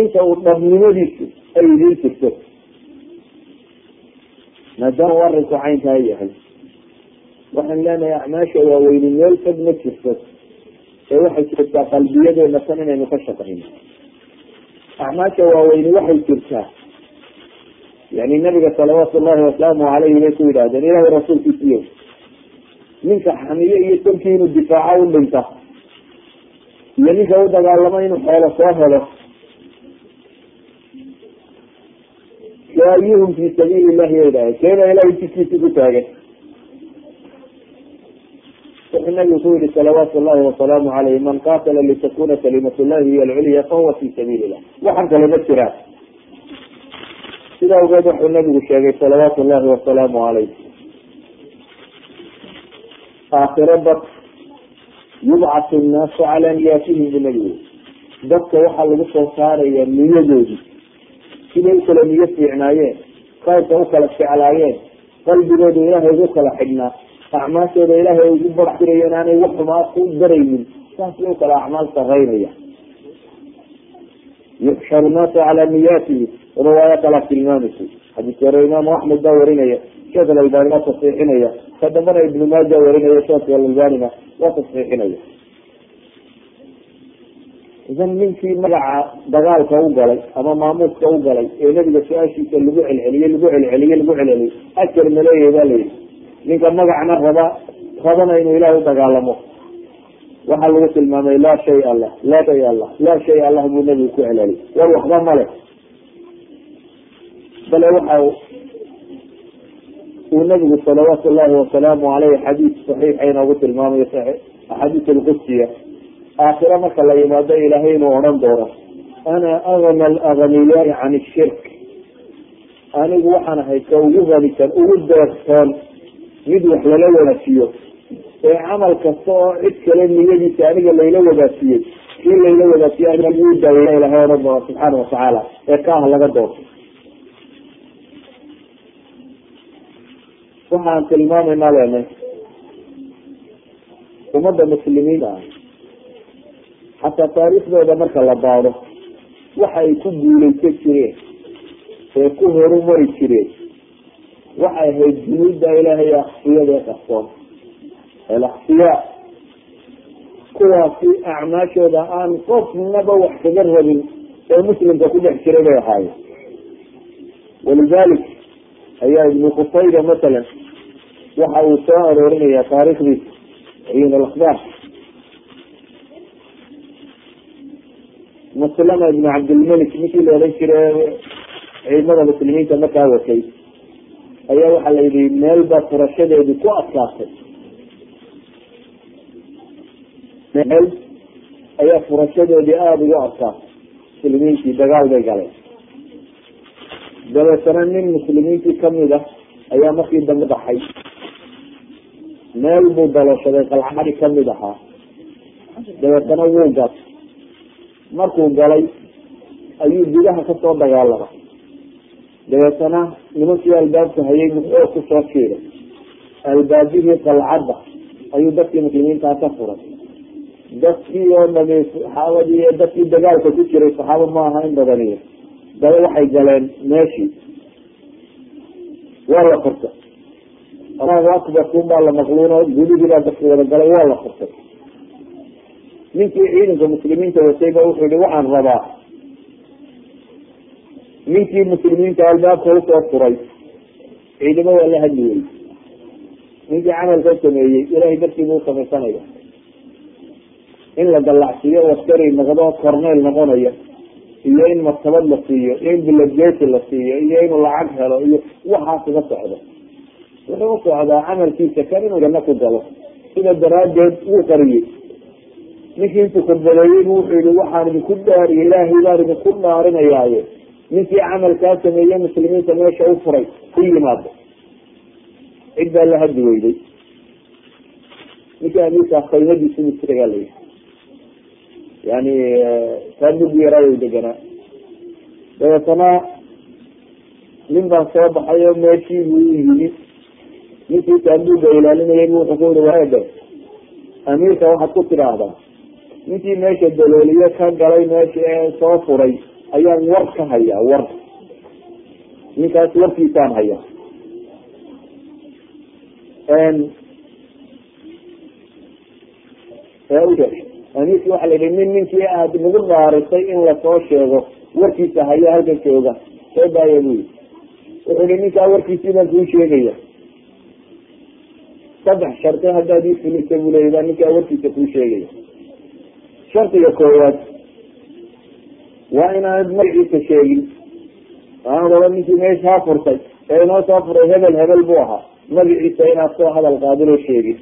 inta uu dhabnimadiisu ay idiin jirto. Maadaama u arinku caynkaa yahay. Waxaan leenahay acmaasha waaweyni meel fog ma jirto ee waxay jirtaa qalbiyadeena tan inaynu ka shaqayno acmaasha waaweyni waxay jirtaa. Yani nabiga salawaatu llahi wasalaamu alayhi bay ku yidhahdeen ilahay rasuulkiisiyo ninka xamiye iyo tolkii inuu difaaco u dhinta iyo ninka u dagaalamo inuu xoolo soo helo kaayuhum fi sabiili llahi bay dhahay keena ilahay jidkiisa ku taagan wuxuu nabigu ku yihi salawaatu llahi wasalaamu alayh man qaatala litakuna kalimat llahi hiy alculya fahuwa fi sabiili illah waxaan kale ma jiraan sidaa ogeed wuxuu nabigu sheegay salawaatu llahi wasalaamu alayh aakhiro dad yubcasu nnaasu cala niyaatihim bu nabigu dadka waxaa lagu soo saaraya niyadoodii siday u kala niyo fiicnaayeen khayrka u kala jeclaayeen qalbigooda ilaahay ugu kala xidhnaa acmaashooda ilaahay ugu barax dirayeen aanay wax xumaa ku daraynin. Saasay u kala acmaal saraynaya yuxsharu naasu calaa niyaatihi. Riwaayo kalaa tilmaamaysa xadiiska hore imaamu axmed baa warinaya. Sheekh alalbani waa tasxiixinaya ka dambana ibnu maaja warinaya sheekh alalbanina waa tasxiixinaya idan ninkii magaca dagaalka u galay ama maamuuska u galay ee nebiga su'aashiisa lagu celceliyey lagu celceliyey lagu celceliyey ajar maleeyahy baa layidhi ninka magacna raba rabana inuu ilaah u dagaalamo. Waxaa lagu tilmaamay laa shay allah laa shay allah laa shay allah buu nebigu ku celceliyay war waxba male bale waxa uu nabigu salawaatu llahi wasalaamu aleyh xadiis saxiixa inoogu tilmaamayo axaadiis alqudsiya aakhira marka la yimaado ilaahay inuu odhan doono ana agna alagniyaai can ishirk anigu waxaan ahay ka ugu hanisan ugu deeqtoon mid wax lala wadaajiyo ee camal kasta oo cid kale niyadiisa aniga layla wadaajiyey kii layla wadaajiye anigu daaweyna ilahay odhan doona subxaana watacaala ee kaah laga doorto. Waxaan tilmaamaynaa leenay ummadda muslimiinta ah xataa taariikhdooda marka la baado waxa ku guuleysan jireen ee ku horumari jireen waxay ahayd junuudda ilaahay aksiyada ee qarsoon alaksiyaa kuwaasi acmaashooda aan qofnaba wax kaga rabin ee muslimka ku dhex jiray bay ahaayeen. Walidalik ayaa ibnu qusayda masalan waxa uu soo aroorinaya taarikhdiisa ciin alakbaar maslama ibnu cabdilmalik ninkii la odhan jiray ciidamada muslimiinta markaa watay ayaa waxaa la yidhi meel baa furashadeedu ku adkaatay. Meel ayaa furashadeedii aada ugu adkaatay. Muslimiintii dagaal bay galeen. Dabeetana nin muslimiintii ka mid ah ayaa markii dambe baxay. Meel buu daloshaday qalcadi ka mid ahaa. Dabeetana wuu gal markuu galay ayuu gudaha ka soo dagaalamay dabeetana nimankii albaabka hayay muxuu ku soo jiiray albaabihii qalcadda ayuu dadkii muslimiintaa ka furay. Dadkii oo dhami saxaabadii dadkii dagaalka ku jiray saxaaba ma aha in badaniyo daba waxay galeen meeshii. Waa la furtay. Allahu akbar kun baa la maqluuno gudihii baa dadka wada galay waa la furtay. Ninkii ciidanka muslimiinta watay ba wuxuu yihi waxaan rabaa ninkii muslimiinta albaabka u soo furay. Ciidamo waa la hadli weyy ninkii camalka sameeyey ilahay dartiibu usamaysanaya in la dallacsiiyo askari noqdo corneyl noqonayo iyo in martabad la siiyo iyo in bilageti la siiyo iyo inuu lacag helo iyo waxaas uga socdo. Wuxuu u socdaa camalkiisa kan inuu janno ku galo. Sida daraadeed wuu qariyey. Ninkii intuu khudbadeeyey wuxuu yihi waxaan idinku dhaariye ilaahay baan idinku dhaarinayaaye ninkii camalkaa sameeye muslimiinta meesha u furay ku yimaado. Cid baa la haddi weyday ninkii amiirka qaymadiisu misrigaa la yihi yani taabug yaraayo deganaa. Dabeetana nin baa soo baxay oo meeshii buu yimi ninkii taabuga ilaalinayay bu wuxuu ku yihi waade amiirka waxaad ku tidhaahdaa. Ninkii meesha dalooliye ka galay meesha ee soo furay ayaan war ka hayaa war. Ninkaas warkiisaan hayaa amiirki waxa la yihi nin ninkii aad nagu dhaarisay in la soo sheego warkiisa haya halkan jooga. Soo daaya bu yii wuxuu yihi ninkaa warkiisii baan kuu sheegaya. Saddex shardi haddaad ii fulisa buu leya baa ninkaa warkiisa kuu sheegaya. Shardiga koowaad waa inaanad magaciisa sheegin. Aan oba ninkii meeshaa furtay ee inoo soo furay hebel hebel buu ahaa. Magaciisa inaad soo hadal qaadinoo sheegin.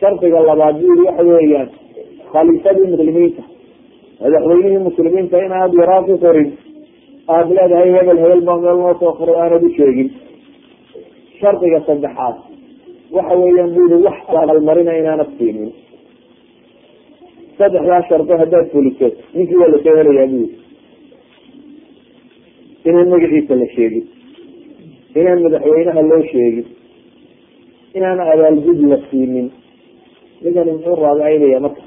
Shardiga labaad bu yii waxa weeyaan khaliifadii muslimiinta madaxweynihii muslimiinta inaad yaraa ku qorin. Aada leedahay hebel hebel baa meel noo soo furay aanad u sheegin. Shardiga saddexaad waxa weeyaan bu yii wax almarina inaanad siinin saddexdaa shardo haddaad fuliso ninkii waa la soo helayaa buu yiri inaan magaciisa la sheegin. Inaan madaxweynaha loo sheegin. Inaan abaalgud la siinin. Ninkani muxuu raabicaynaya marka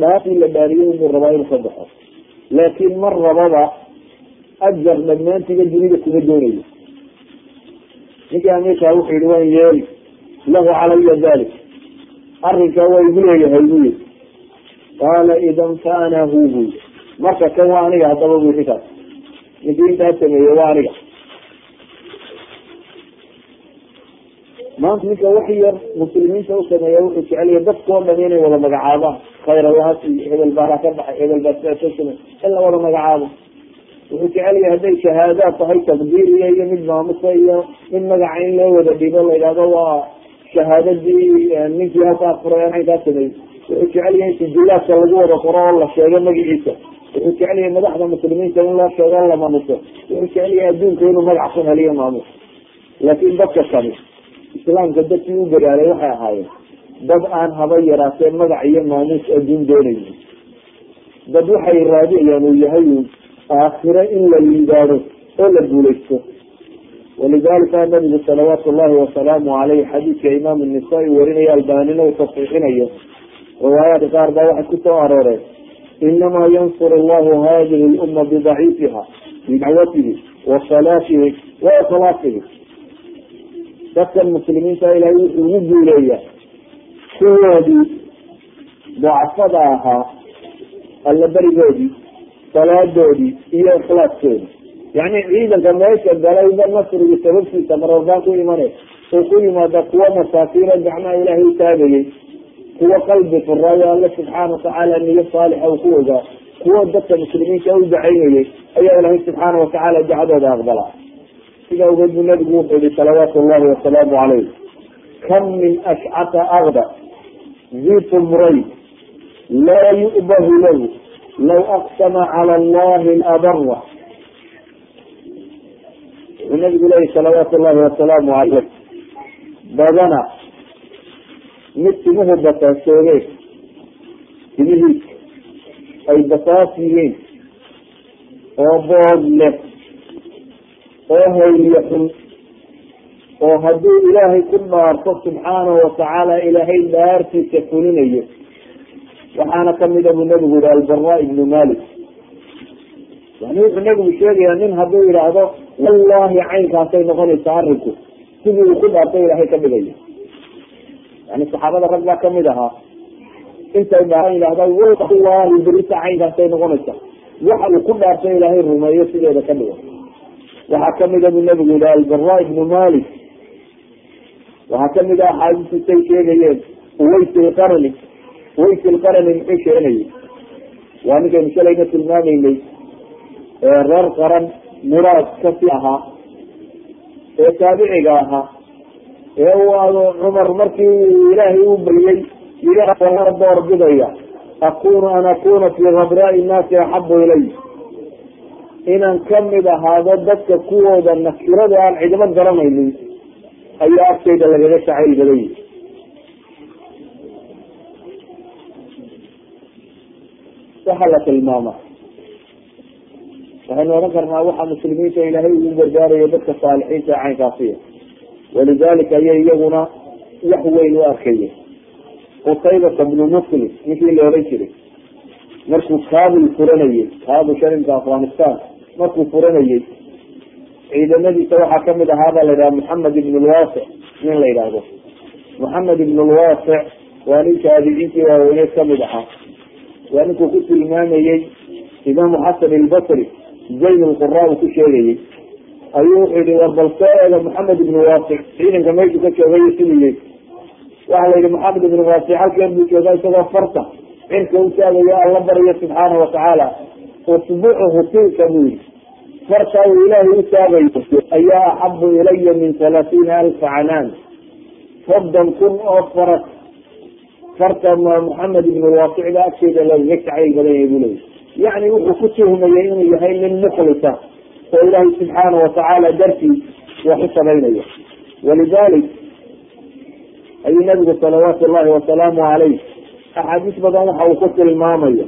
dhaafii la dhaariyay inuu rabaa inuu ka baxo. Laakiin mar rababa ajar dhammaantiga dunida kuma doonayo. Ninkii amiirkaa wuxuu yihi waan yeeli lahu calaya dalik arrinkaa waa igu leeyahay buu yiri qaala idan fa ana hu bu marka kan waa aniga haddaba bu ninkaas ninkii intaa sameeye waa aniga maanta ninka wax yar muslimiinta u sameeya wuxuu jecelyahay dadkao dhan inay wada magacaabaan khayr allahas iyo hebel baa ka baxay hebel baa sidaa soo samey in la wada magacaabo wuxuu jecel yahay hadday shahaadaad tahay taqdiiriya iyo mid maamusa iyo mid magaca in loo wada dhibo la yidhahdo waa shahaadadii ninkii halkaa furay aan kaa sameeyey wuxuu jecel yahay in sijilaadka lagu wada qoro oo la sheego magaciisa. Wuxuu jecel yahay madaxda muslimiinta in loo sheego o la maamuso. Wuxuu jecel yahay adduunka inuu magac ku heliyo maamus laakiin dadka kani islaamka dadkii u garaaray waxay ahaayeen dad aan haba yaraatee magac iyo maamuus adduun doonaynin. Dad waxay raadiyayaan uu yahay aakhiro in la liibaado oo la guulaysto. Walidalika nabigu salawaatu llahi wasalaamu caleyh xadiidka imaam nisaa-i warinaya albanina uu tasxiixinayo riwaayaadka qaar baa waxay ku soo arooreen inamaa yansur allahu hadihi lumma bidaciifiha bidacwatihi wa salaatihi wa ikhlaasihi dadkan muslimiinta ilahay wuxuu ugu guuleeyaa kuwoodii dacfada ahaa alla berigoodii salaadoodii iyo ikhlaaskoodii yani ciidanka meesha galayba nasrigi sababtiisa marwarbaan ku imane oo ku yimaada kuwa masaakiino gacmaha ilaahay u taagayay kuwa qalbi furaayo alle subxaana watacaala niyo saalixa uu ku ogaa kuwa dadka muslimiinta u dacaynayay ayaa ilaahay subxaana watacaala dacdooda aqbalaa sida ogeed buu nabigu wuxuu yihi salawaatu llahi wasalaamu caleyh kam min ashcata akda zitu mray laa yu'bahu lahu law aqsama cala allahi abara wuxuu nabigu leeyahy salawaatu llahi wasalaamu caleyh badana mid timuhu basaasoogeen timihiisa ay basaas yihiin oo bood leh. Oo hayliyo xun. Oo hadduu ilaahay ku dhaarto subxaanahu watacaala ilaahay dhaartiisa fulinayo. Waxaana kamida buu nabigu yihi albara ibnu malik yani wuxuu nabigu sheegayaa nin hadduu yidhaahdo wallahi caynkaasay noqonaysaa arinku sidii uu ku dhaartay ilaahay ka dhigaya yani saxaabada rag baa ka mid ahaa intay caynkaasay noqonaysaa waxa uu ku dhaartay ilaahay rumeeyo sideeda ka dhigo waxaa kamida buu nabigu yihi albara ibnu malik waxaa ka mid ah axaadiisisay sheegayeen uwaysilqarani uwaysilqarani muxuu sheeganayay waa ninkaynu shalayna tilmaamaynay reer qaran muraad kasi ahaa ee taabiciga ahaa ee uu ado cumar markii ilaahay u bariyey yii door bidaya akunu an akuna fi habraai nnaasi axabu ilay. Inaan ka mid ahaado dadka kuwooda nakirada aan cidimo garanaynin ayaa agtayda lagaga shacayl badan yihi waxaa la tilmaama waxaynu odhan karnaa waxaa muslimiinta ilaahay ugu gargaarayo dadka saalixiinta caynkaasiya walidalika ayay iyaguna wax weyn u arkaya qutaybata bnu muslim ninkii la odhan jiray markuu kabul furanayey kabul sharinka afghanistan markuu furanayey ciidamadiisa waxaa ka mid ahaa baa la yidhaha maxamed ibn lwasic nin la yidhaahdo maxamed ibn lwasic waa nin taabiciintii waaweyneed ka mid ahaa waa ninkuu ku tilmaamayey imaamu xasan ilbasri zayn lqura uu ku sheegayey ayuu wuxuu yihi war bal soo eega maxamed ibn wasic ciidanka meeshuu ka joogay sidiyey waxa la yihi maxamed ibn wasic halkeen buu joogaa isagoo farta. Cirka u taagayo alla baryo subxaana watacaala usbucuhu tilka buu yihi farta uu ilaahay u taagayo ayaa axabu ilaya min halaatiina alfa canaan. Soddon kun oo faras farta maxamed ibn wasic ba agteeda lagaga jacayl badan yahay buu leeyahy yani wuxuu ku tuhmayay inuu yahay nin mukhlisa oo ilaahay subxaana watacaala dartii wax u samaynaya walidalik ayuu nabigu salawaatu llahi wasalaamu caleyh axaadiis badan waxa uu ku tilmaamaya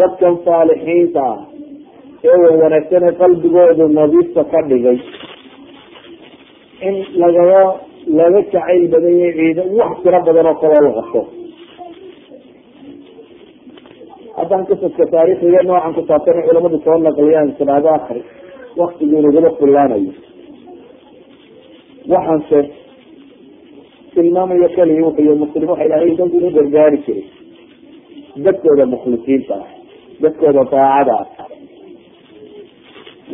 dadkan saalixiinta ah ee wawanaagsanee qalbigoodu nadiifta ka dhigay in lagaga laga jacayl badan yahay ciida wax tiro badan oo kaloo la qabto haddaan qisaska taariikhiga noocan ku saabsan culamadu soo naqliyaan tidhaahdo akri waktigii nagula fullaanayo waxaanse tilmaamayo keliya wuxuy muslim waxa ilahay danku u gargaari jiray. Dadkooda mukhlisiinta ah dadkooda daacada ah.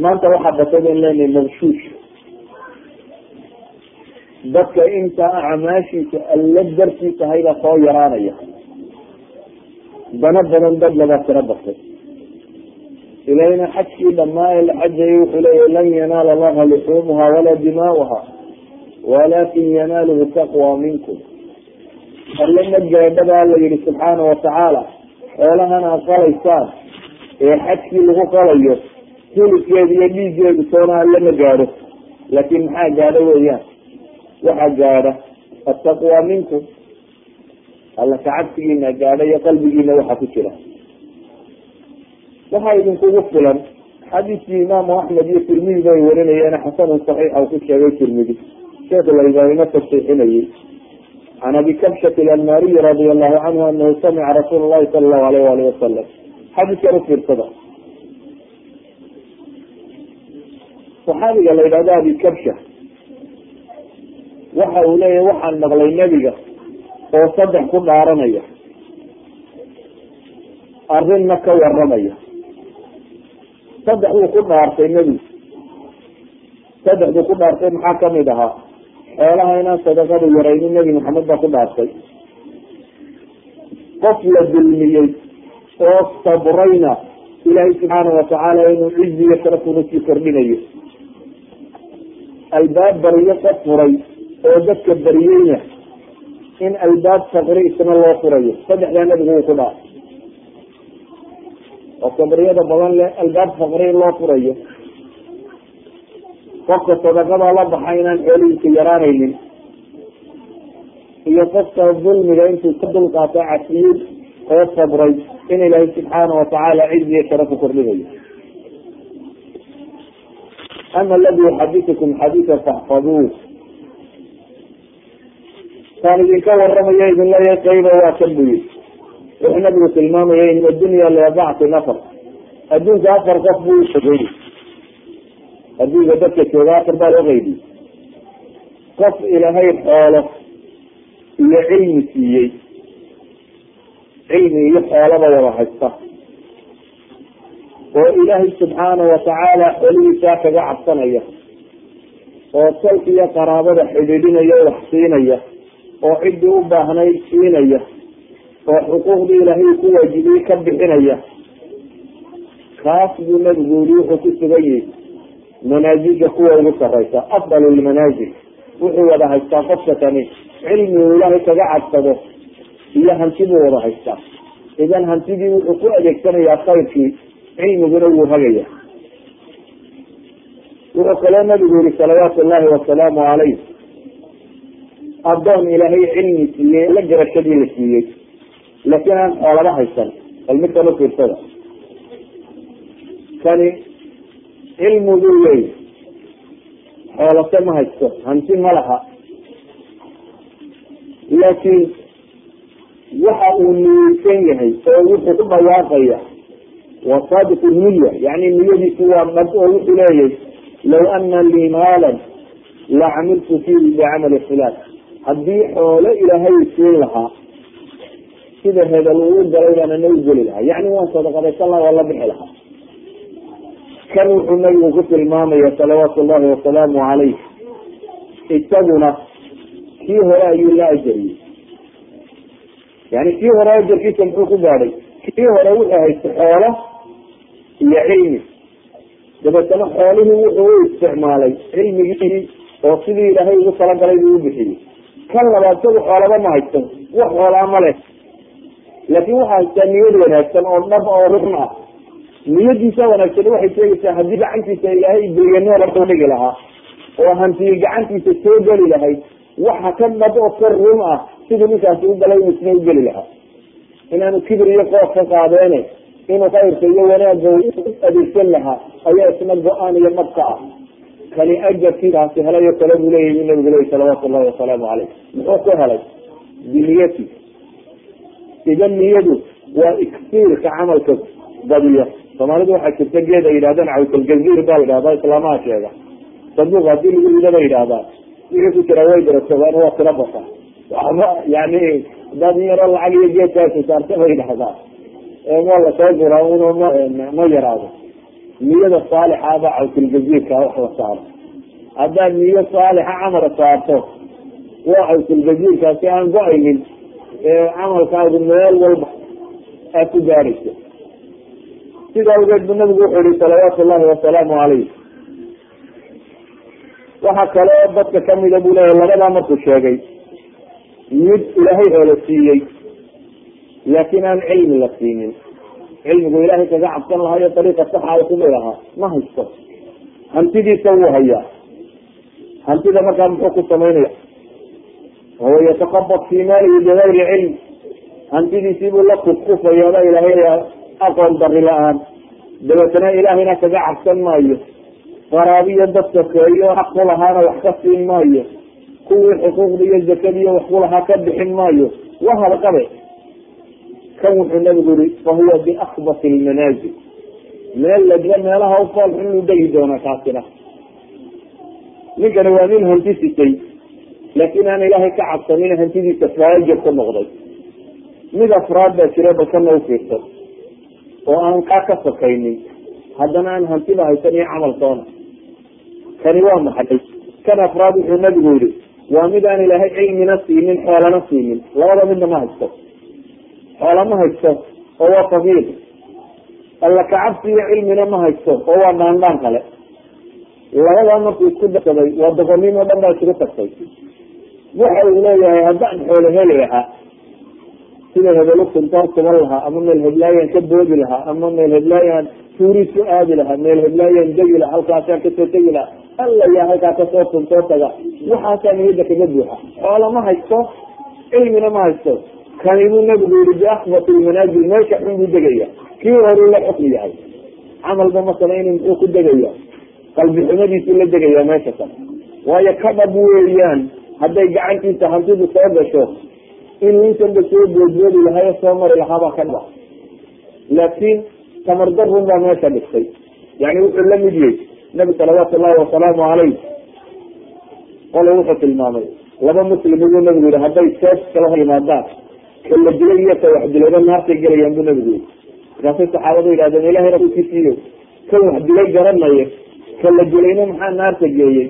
Maanta waxaa batay bayn leenahay mabshuush dadka inta acmaashiisa alla dartii tahaybaa soo yaraanaya dana badan dad lagaa tiro batay ilahina xajkii dhamaa la xajayay wuxuu leeyahy lan yanaala allaha luxuumuha walaa dimaauha walakin yanaaluhu taqwa minkum. Alle ma gaadhabaa la yihi subxaana watacaala xoolahan aad qalaysaan ee xajkii lagu qalayo hilibkeedu iyo dhiiggeedu soona alle ma gaadho. Laakin maxaa gaadho weeyaan? Waxaa gaadha attaqwa minkum alla kacabsigiina gaadha iyo qalbigiina waxa ku jira. Waxaa idinkugu filan xadiiskii imaamu axmed iyo tirmidi bay warinayeen xasanun saxiixa uu ku sheegay tirmidi sheekh lalbaanina tasxiixinayay can abi kabshat alanmariyi radia allahu canhu anahu samica rasuul llahi sala allahu alayh waalih wasalam xadiiskan ufiirsada saxaabiga la yidhahdo abi kabsha waxa uu leeyahy waxaan maqlay nebiga oo saddex ku dhaaranaya. Arrinna ka waramaya saddex buu ku dhaartay nebigu saddex buu ku dhaartay maxaa ka mid ahaa? Xoolaha inaan sadaqadu yaraynin nebi maxamed baa ku dhaartay. Qof la dulmiyey oo sabrayna ilaahay subxaana watacaala inuu cizi iyo sharafuna sii kordhinayo. Albaab bariyo qof furay oo dadka bariyeyna in albaab fakri isna loo furayo. Saddexdaa nebigu wuu ku dhaartay oo sabriyada badan le albaab fakri in loo furayo. Qofka sadaqada la baxa inaan xoolihiisa yaraanaynin. Iyo qofka dulmiga intuu ka dulqaato cafiyey oo sabray in ilaahay subxaana watacaala cizi iyo sharafu kordhinayo ama aladi yuxadisukum xadiisa faxfaduuh kaan idinka waramaya idin leeyahay qayba waa kan bu yii wuxuu nabigu tilmaamaya in addunya liabacti nafar. Adduunka afar qof buu usogey adduunka dadka jooga afar baa loo qeybiy qof ilaahay xoolo iyo cilmi siiyey. Cilmi iyo xoolaba wada haysta. Oo ilaahay subxaana watacaala xolihiisaa kaga cabsanaya. Oo salka iyo qaraabada xidhiidhinaya wax siinaya oo ciddii u baahnayd siinaya oo xuquuqdii ilaahay ku waajibiyey ka bixinaya. Kaas buu nabigu yiri wuxuu ku sugan yihi manaazilka kuwa ugu saraysa afdal lmanaazil wuxuu wada haystaa qofka kani cilmi uu ilaahay kaga cadsado iyo hanti buu wada haystaa. Idan hantidii wuxuu ku adeegsanayaa khayrkii cilmiguna wuu hagaya wuxuu kaloo nabigu yihi salawaatu llahi wasalaamu calayh addoon ilaahay cilmi siiyey la garashadii la siiyey. Laakiin aan xoolaba haysan bal midkan ufiirsada kani cilmiguu leey xoolase ma haysto hanti ma laha. Laakiin waxa uu niyeysan yahay oo wuxuu ku dhawaaqaya waa saadiq niya yani niyadiisu waa dhab oo wuxuu leeyahy law ana lii maalan la camiltu fiihi bicamali fulaan haddii xoolo ilaahay siin lahaa sida hebel uu galay baan ana u geli lahaa yani waan sadaqadaysan laha waa la bixi lahaa kan wuxuu nabigu ku tilmaamaya salawaatu llahi wasalaamu calayh isaguna kii hore ayuu la ajariyey. Yani kii hore ajarkiisa muxuu ku gaadhay kii hore wuxuu haysta xoolo iyo cilmi. Dabeetana xoolihii wuxuu u isticmaalay cilmigii oo sidii ilaahay ugu talagalay buu u bixiyey kan labaad isagu xoolaba ma haysto wax xoolaa ma leh. Laakin waxaa haystaa niyad wanaagsan oo dhab oo run ah. Niyadiisa wanaagsan waxay sheegaysaa haddii gacantiisa ilaahay bilyaneer u dhigi lahaa oo hantii gacantiisa soo geli lahayd waxa ka dhab oo ka run ah siduu ninkaasi u galay isna ugeli lahaa. Inaanu kibir iyo qoof ka qaadeene inuu khayrka iyo wanaagga adeegsan lahaa ayaa isna go'aan iyo madka ah kani ajarkiikaasi helayo kale buu leeyahy nabigu leeyay salawaatu llahi wasalaamu caleyh muxuu ku helay biniyati. Idan niyadu waa iksiirka camalka badiyo soomaalidu waxaa jirta geed ay yidhahdaan cawkalgaziir baa yidhahdaa islaamaha sheega. Saduuq haddii lagu rido bay yidhahdaa wixii ku jira way daratoobaan waa tiro bata waxba yani hadaad in yaroo lacag iyo geedkaasi saarta bay yidhahdaa ma la soo gura ma yaraado niyada saalixa baa cawkulgaziirka wax la saaro haddaad niyo saalixa camala saarto waa cawkulgaziirkaasi aan go'aynin camalkaagu meel walba aad ku gaadhayso sida awgeed bu nabigu wuxuu yihi salawaatu llahi wasalaamu calayh waxa kale oo dadka kamida buu leeyahy labadaa markuu sheegay mid ilaahay oola siiyey laakiin aan cilmi la siinin cilmigu ilaahay kaga cabsan lahayo dariiqa saxa u kumay lahaa ma haysto. Hantidiisa wuu hayaa. Hantida markaa muxuu ku samaynaya wahuwa yataqabad fii maalihi bigayri cilm. Hantidiisii buu la kufkufayaaba ilaahay aqoon dari la'aan. Dabeetana ilaahayna kaga cabsan maayo. Qaraabiyo dadka keeyo xaq ku lahaana wax ka siin maayo. Kuwii xuquuqda iyo zakadiiyo wax ku lahaa ka bixin maayo. Waa halqabe kan wuxuu nabigu yihi fahuwa biakbasi lmanaazil meel ladla meelaha u foolxun inuu degi doona kaasina ninkani waa nin hanti sitay laakiin aan ilaahay ka cabsanin hantidiisa faajir ku noqday. Mid afraad baa jira balkana ufiirsan oo aan kaa ka sakaynin haddana aan hantiba haysan iyo camal toona kani waa maxay? Kan afraad wuxuu nabigu yihi waa mid aan ilaahay cilmina siinin xoolana siinin. Labada midna ma haysto xoola ma haysto oo waa faqiir. Alla kacabsi iyo cilmina ma haysto oo waa dhaandhaan kale. Labadaa markuu isku darsaday waa doqoniin oo dhan baa isugu tagtay. Waxa uu leeyahay haddaan xoolo heli lahaa sida hebelo kuntaar kuban lahaa ama meel heblaayaan ka boodi lahaa ama meel heblaayaan tuuriis ku aadi lahaa meel heblaayaan degi lahaa halkaasaan ka soo tegi lahaa alla yaa halkaa ka soo tuntoo taga. Waxaasaa niyadda kaga buuxa. Xoola ma haysto cilmina ma haysto kani nabigu yihi biakbati lmanaazil meesha xun buu degaya. Kii horuu la xukmi yahay. Camalba masalayni muxuu ku degaya qalbi xumadiisuu la degaya meesha kan waayo ka dhab weeyaan hadday gacantiisa hantidu soo gasho inuu intanba soo boodboodi lahayo soo mari lahaabaa ka dhaba laakiin tamardarun baa meesha dhigtay. Yani wuxuu la mid yahy nabi salawaatu llahi wasalaamu caleyh qole wuxuu tilmaamay laba muslim buu nabigu yihi hadday seef kala hor yimaadaan ka la dilay iyo ka wax dilayba naartay gelayaan buu nabigu yihi markaasay saxaabadu yidhahdeen ilahay rasuulkiisiiyo kan wax dilay garanayo ka la dilayna maxaa naarta geeyey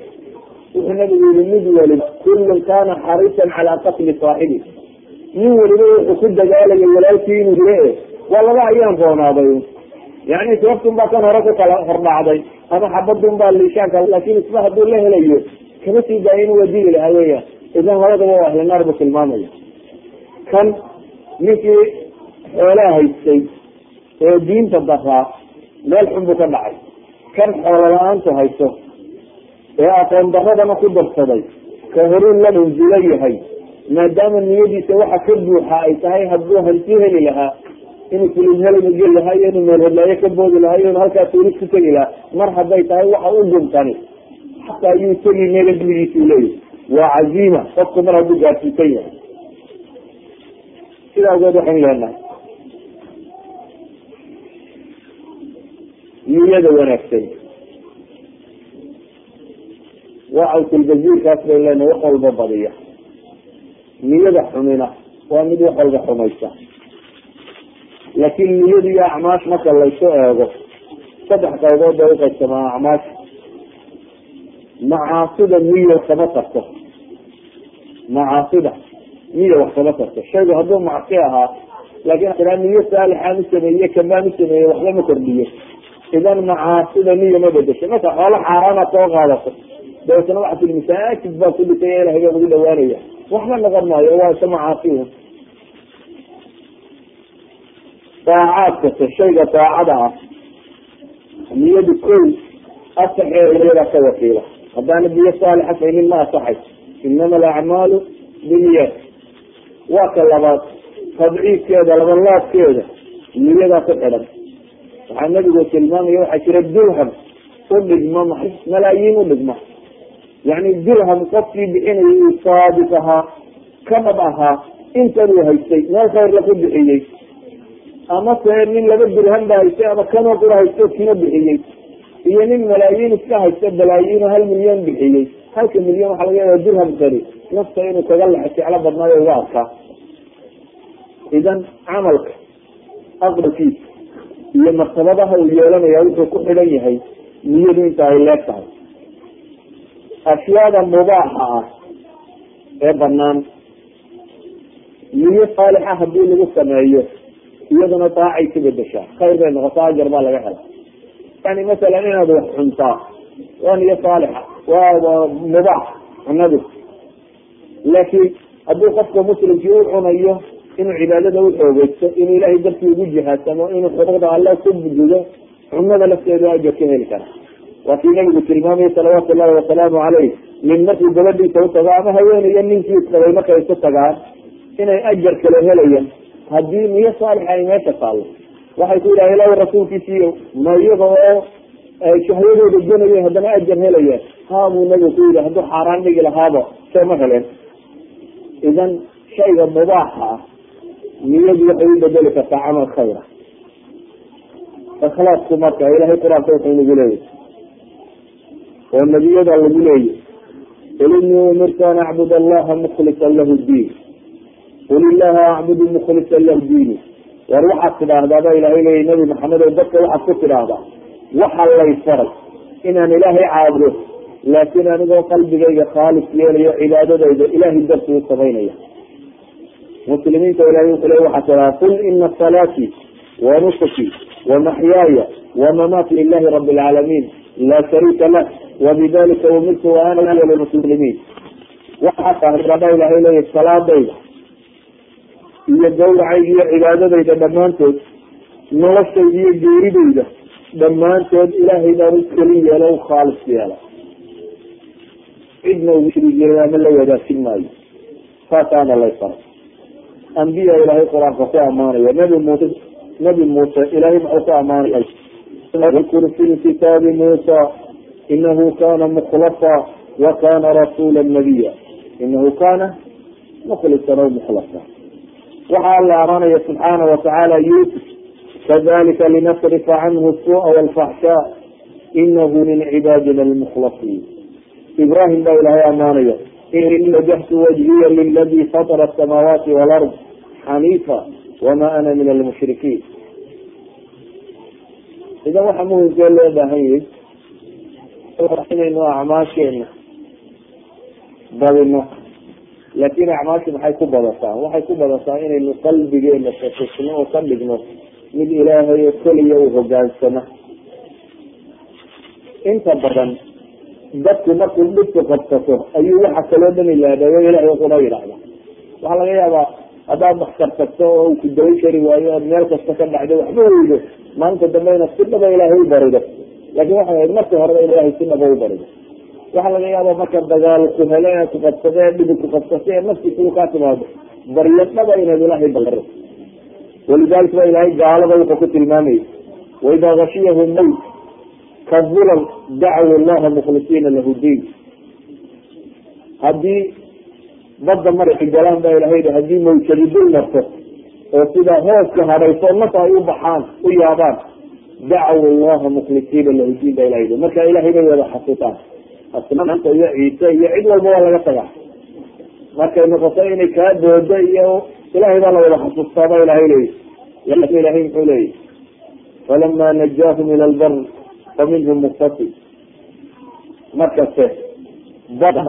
wuxuu nabigu yihi mid waliba kullun kana xariisan calaa qatli saaxibi. Nin waliba wuxuu ku dagaalayo walaalkii inuu dile waa laba ayaan roonaaday yani seeftun baa kan hore ku kala hordhacday ama xabadun baa liishaanka laakin isba hadduu la helayo kama sii daayo inuu waa dili lahaa weya idan labadaba waa ahli naar buu tilmaamaya kan ninkii xoolaha haystay ee diinta daraa meel xun buu ka dhacay. Kan xoolo la'aantu haysto ee aqoon daradana ku darsaday ka horuu la manzilo yahay maadaama niyadiisa waxa ka buuxa ay tahay hadduu hanti heli lahaa inuu helina geli lahaa iyo inuu meel hedlaayo ka boodi lahaa iyo inu halkaa tuuris ku tegi lahaa mar hadday tahay waxa u guntani xataa ayuu tegi meela diligiisuu leeyahy waa caziima qofku mar hadduu gaadsiisan yahay sida awgeed waxaynu leenahay niyada wanaagsan. Waa cawsulbaziirkaas bay leenahay wax walba badiya. Niyada xumina waa mid wax walba xumaysa. Laakin niyadu iyo acmaash marka laysu eego saddex qaybood bay uqaybsamaa acmaash. Macaasida niya kama tarto macaasida niya wax kama tarto shaygu hadduu macsi ahaa laakin aa niyo saalixaan u sameeye kamaan u sameeye waxba ma kordhiyo. Idan macaasida niya ma bedesho marka xoolo xaaraanaad soo qaadato. Dabeetana waxaa tii masaajid baa ku dhisay ilahay baa ugu dhawaanaya waxba noqon maayo waa isa macaasi daacaadkase shayga daacada ah niyadu kow asaxeeyadaa ka wakiila. Haddaana biyo saalixa saynin ma asaxay inama alacmaalu biniyat waa ka labaad tadciifkeeda labalaabkeeda niyadaa ku xidhan. Waxaa nabigu tilmaamaya waxaa jira dirham. U dhigma maxay malaayiin u dhigma. Yani dirham qofkii bixinayay uu saabit ahaa kanab ahaa intan uu haystay meel khayr laku bixiyey. Ama se nin laba dirham ba haystay ama kanoo qura haysto kina bixiyey. Iyo nin malaayiin iska haysta balaayiino hal milyan bixiyey. Halka milyan waxaa laga yaaba dirham kani nafta inuu kaga lexa jeclo badnaayo uga arkaa idan camalka aqbalkiisa iyo martabadaha uu yeelanaya wuxuu ku xidhan yahay niyadu inta ay leeg tahay. Ashyaada mubaaxa ah ee banaan niyo saalixa haddii lagu sameeyo iyaduna daacay ku bedeshaa khayr bay noqotaa ajar baa laga hela yani masalan inaad wax cuntaa waa niyo saalixa waa mubaax cunadu laakiin hadduu qofka muslimkii u cunayo inuu cibaadada u xoogeysto inuu ilahay dartii ugu jihaadsamo inuu xuquuqda alle ku gudo cunada lafteedu ajar ka heli kara. Waa kii nabigu tilmaamaya salawaatu llahi wasalaamu caleyh nin markuu gabadhiisa utago ama haweenayo ninkii isqabay markay isu tagaan inay ajar kale helayaan. Haddii niyo saalixa ay meesha taallo waxay ku yidhaha ilahi rasuulkiisiiyo ma iyaga oo shahwadooda gunayo haddana ajar helayaan haabuu nabigu ku yidhi hadduu xaaraan dhigi lahaaba sooma heleen idan shayga mubaaxa ah niyadu waxay u bedeli kartaa camal khayra ikhlaasku marka ilahay qur'aanka wuxuu nagu leeyahy oo nebiyada lagu leeyahy qul inii umirtu an acbud allaha mukhlisan lahu diin qul illaha acbudu mukhlisan lahu diini war waxaad tidhaahdaa ba ilahay leeyahy nabi maxamed oo dadka waxaad ku tidhaahdaa waxa lay faray inaan ilaahay caabudo laakiin anigoo qalbigayga khaalis yeelayo cibaadadayda ilahay darti u samaynaya. Muslimiinta ilahay wuxuu le waxaa tiraa qul ina salaatii wa nusuki wamaxyaaya wamamaati lilahi rabi alcaalamiin laa shariika lah wabidalika umirtu wa ana awal muslimiin waxaaba ilahay leeyahy salaadayda iyo gawracayda iyo cibaadadayda dhammaantood noloshayda iyo geeridayda dhammaantood ilaahay baan u kelin yeelo u khaalis yeela cidna ugu shiri jiray ama la wadaagsin maayo. Saasaana lay faray ambiya ilaahay qur'aanka ku amaanaya. Nabi muuse nabi muuse ilahay muxuu ku amaanaya. Wadkur fi kitaabi muusa inahu kana mukhlasa wa kana rasula nabiya inahu kana mukhlisan aw mukhlasa waxaa alla amaanaya subxaana watacaala yusuf kadalika linasrifa canhu suuءa wاlfaxshaa inahu min cibaadina almukhlasiin ibrahim baa ilaahay amaanaya ini wajahtu wajhiya liladi fatara asamaawaati walard xaniifa wama ana min almushrikiin idan waxa muhimkee loo baahan yahay inaynu acmaasheena badino laakin acmaashu maxay ku badataa waxay ku badataa inaynu qalbigeena fatusno oo ka dhigno mid ilaahay oo keliya u hogaansama inta badan dadku markuu dhibku qabsato ayuu waxa kaloo dhan ilaadhayo ilahay qura yidhahda waxaa laga yaabaa haddaad baktar tagto oo ku dawan kari waayo ood meel kasta ka dhacdo waxba weydo maalinta dambe inaad si dhaba ilaahay u barido. Laakin waxay ahayd marka horeba ilaahay si dhaba u barido. Waxaa laga yaaba marka dagaal ku hele ee ku qabsado ee dhibi ku qabsato ee naftiisa u kaa timaado baryo dhaba inaad ilaahay baro walidalik ba ilaahay gaalada wuxuu ku tilmaamayay waidaa gashiyahum mawt kadulal dacwu llaha mukhlisiina lahu diin. Haddii badda markay galaan ba ilahay haddii mawjadi dul marto oo sidaa hooska hadhayso naf ay u baxaan u yaabaan dacwu llaha mukhlisiina lahu diin ba ilahay marka ilahay bay wada xasuutaan asnaanta iyo ciise iyo cid walba waa laga tagaa. Markay noqoto inay kaa doodo iyo ilahay baa la wada xasuustaa ba ilahay leeyi laakiin ilahay muxuu leeyahy falama najaahum ila lbar faminhum muqtasid markaste bada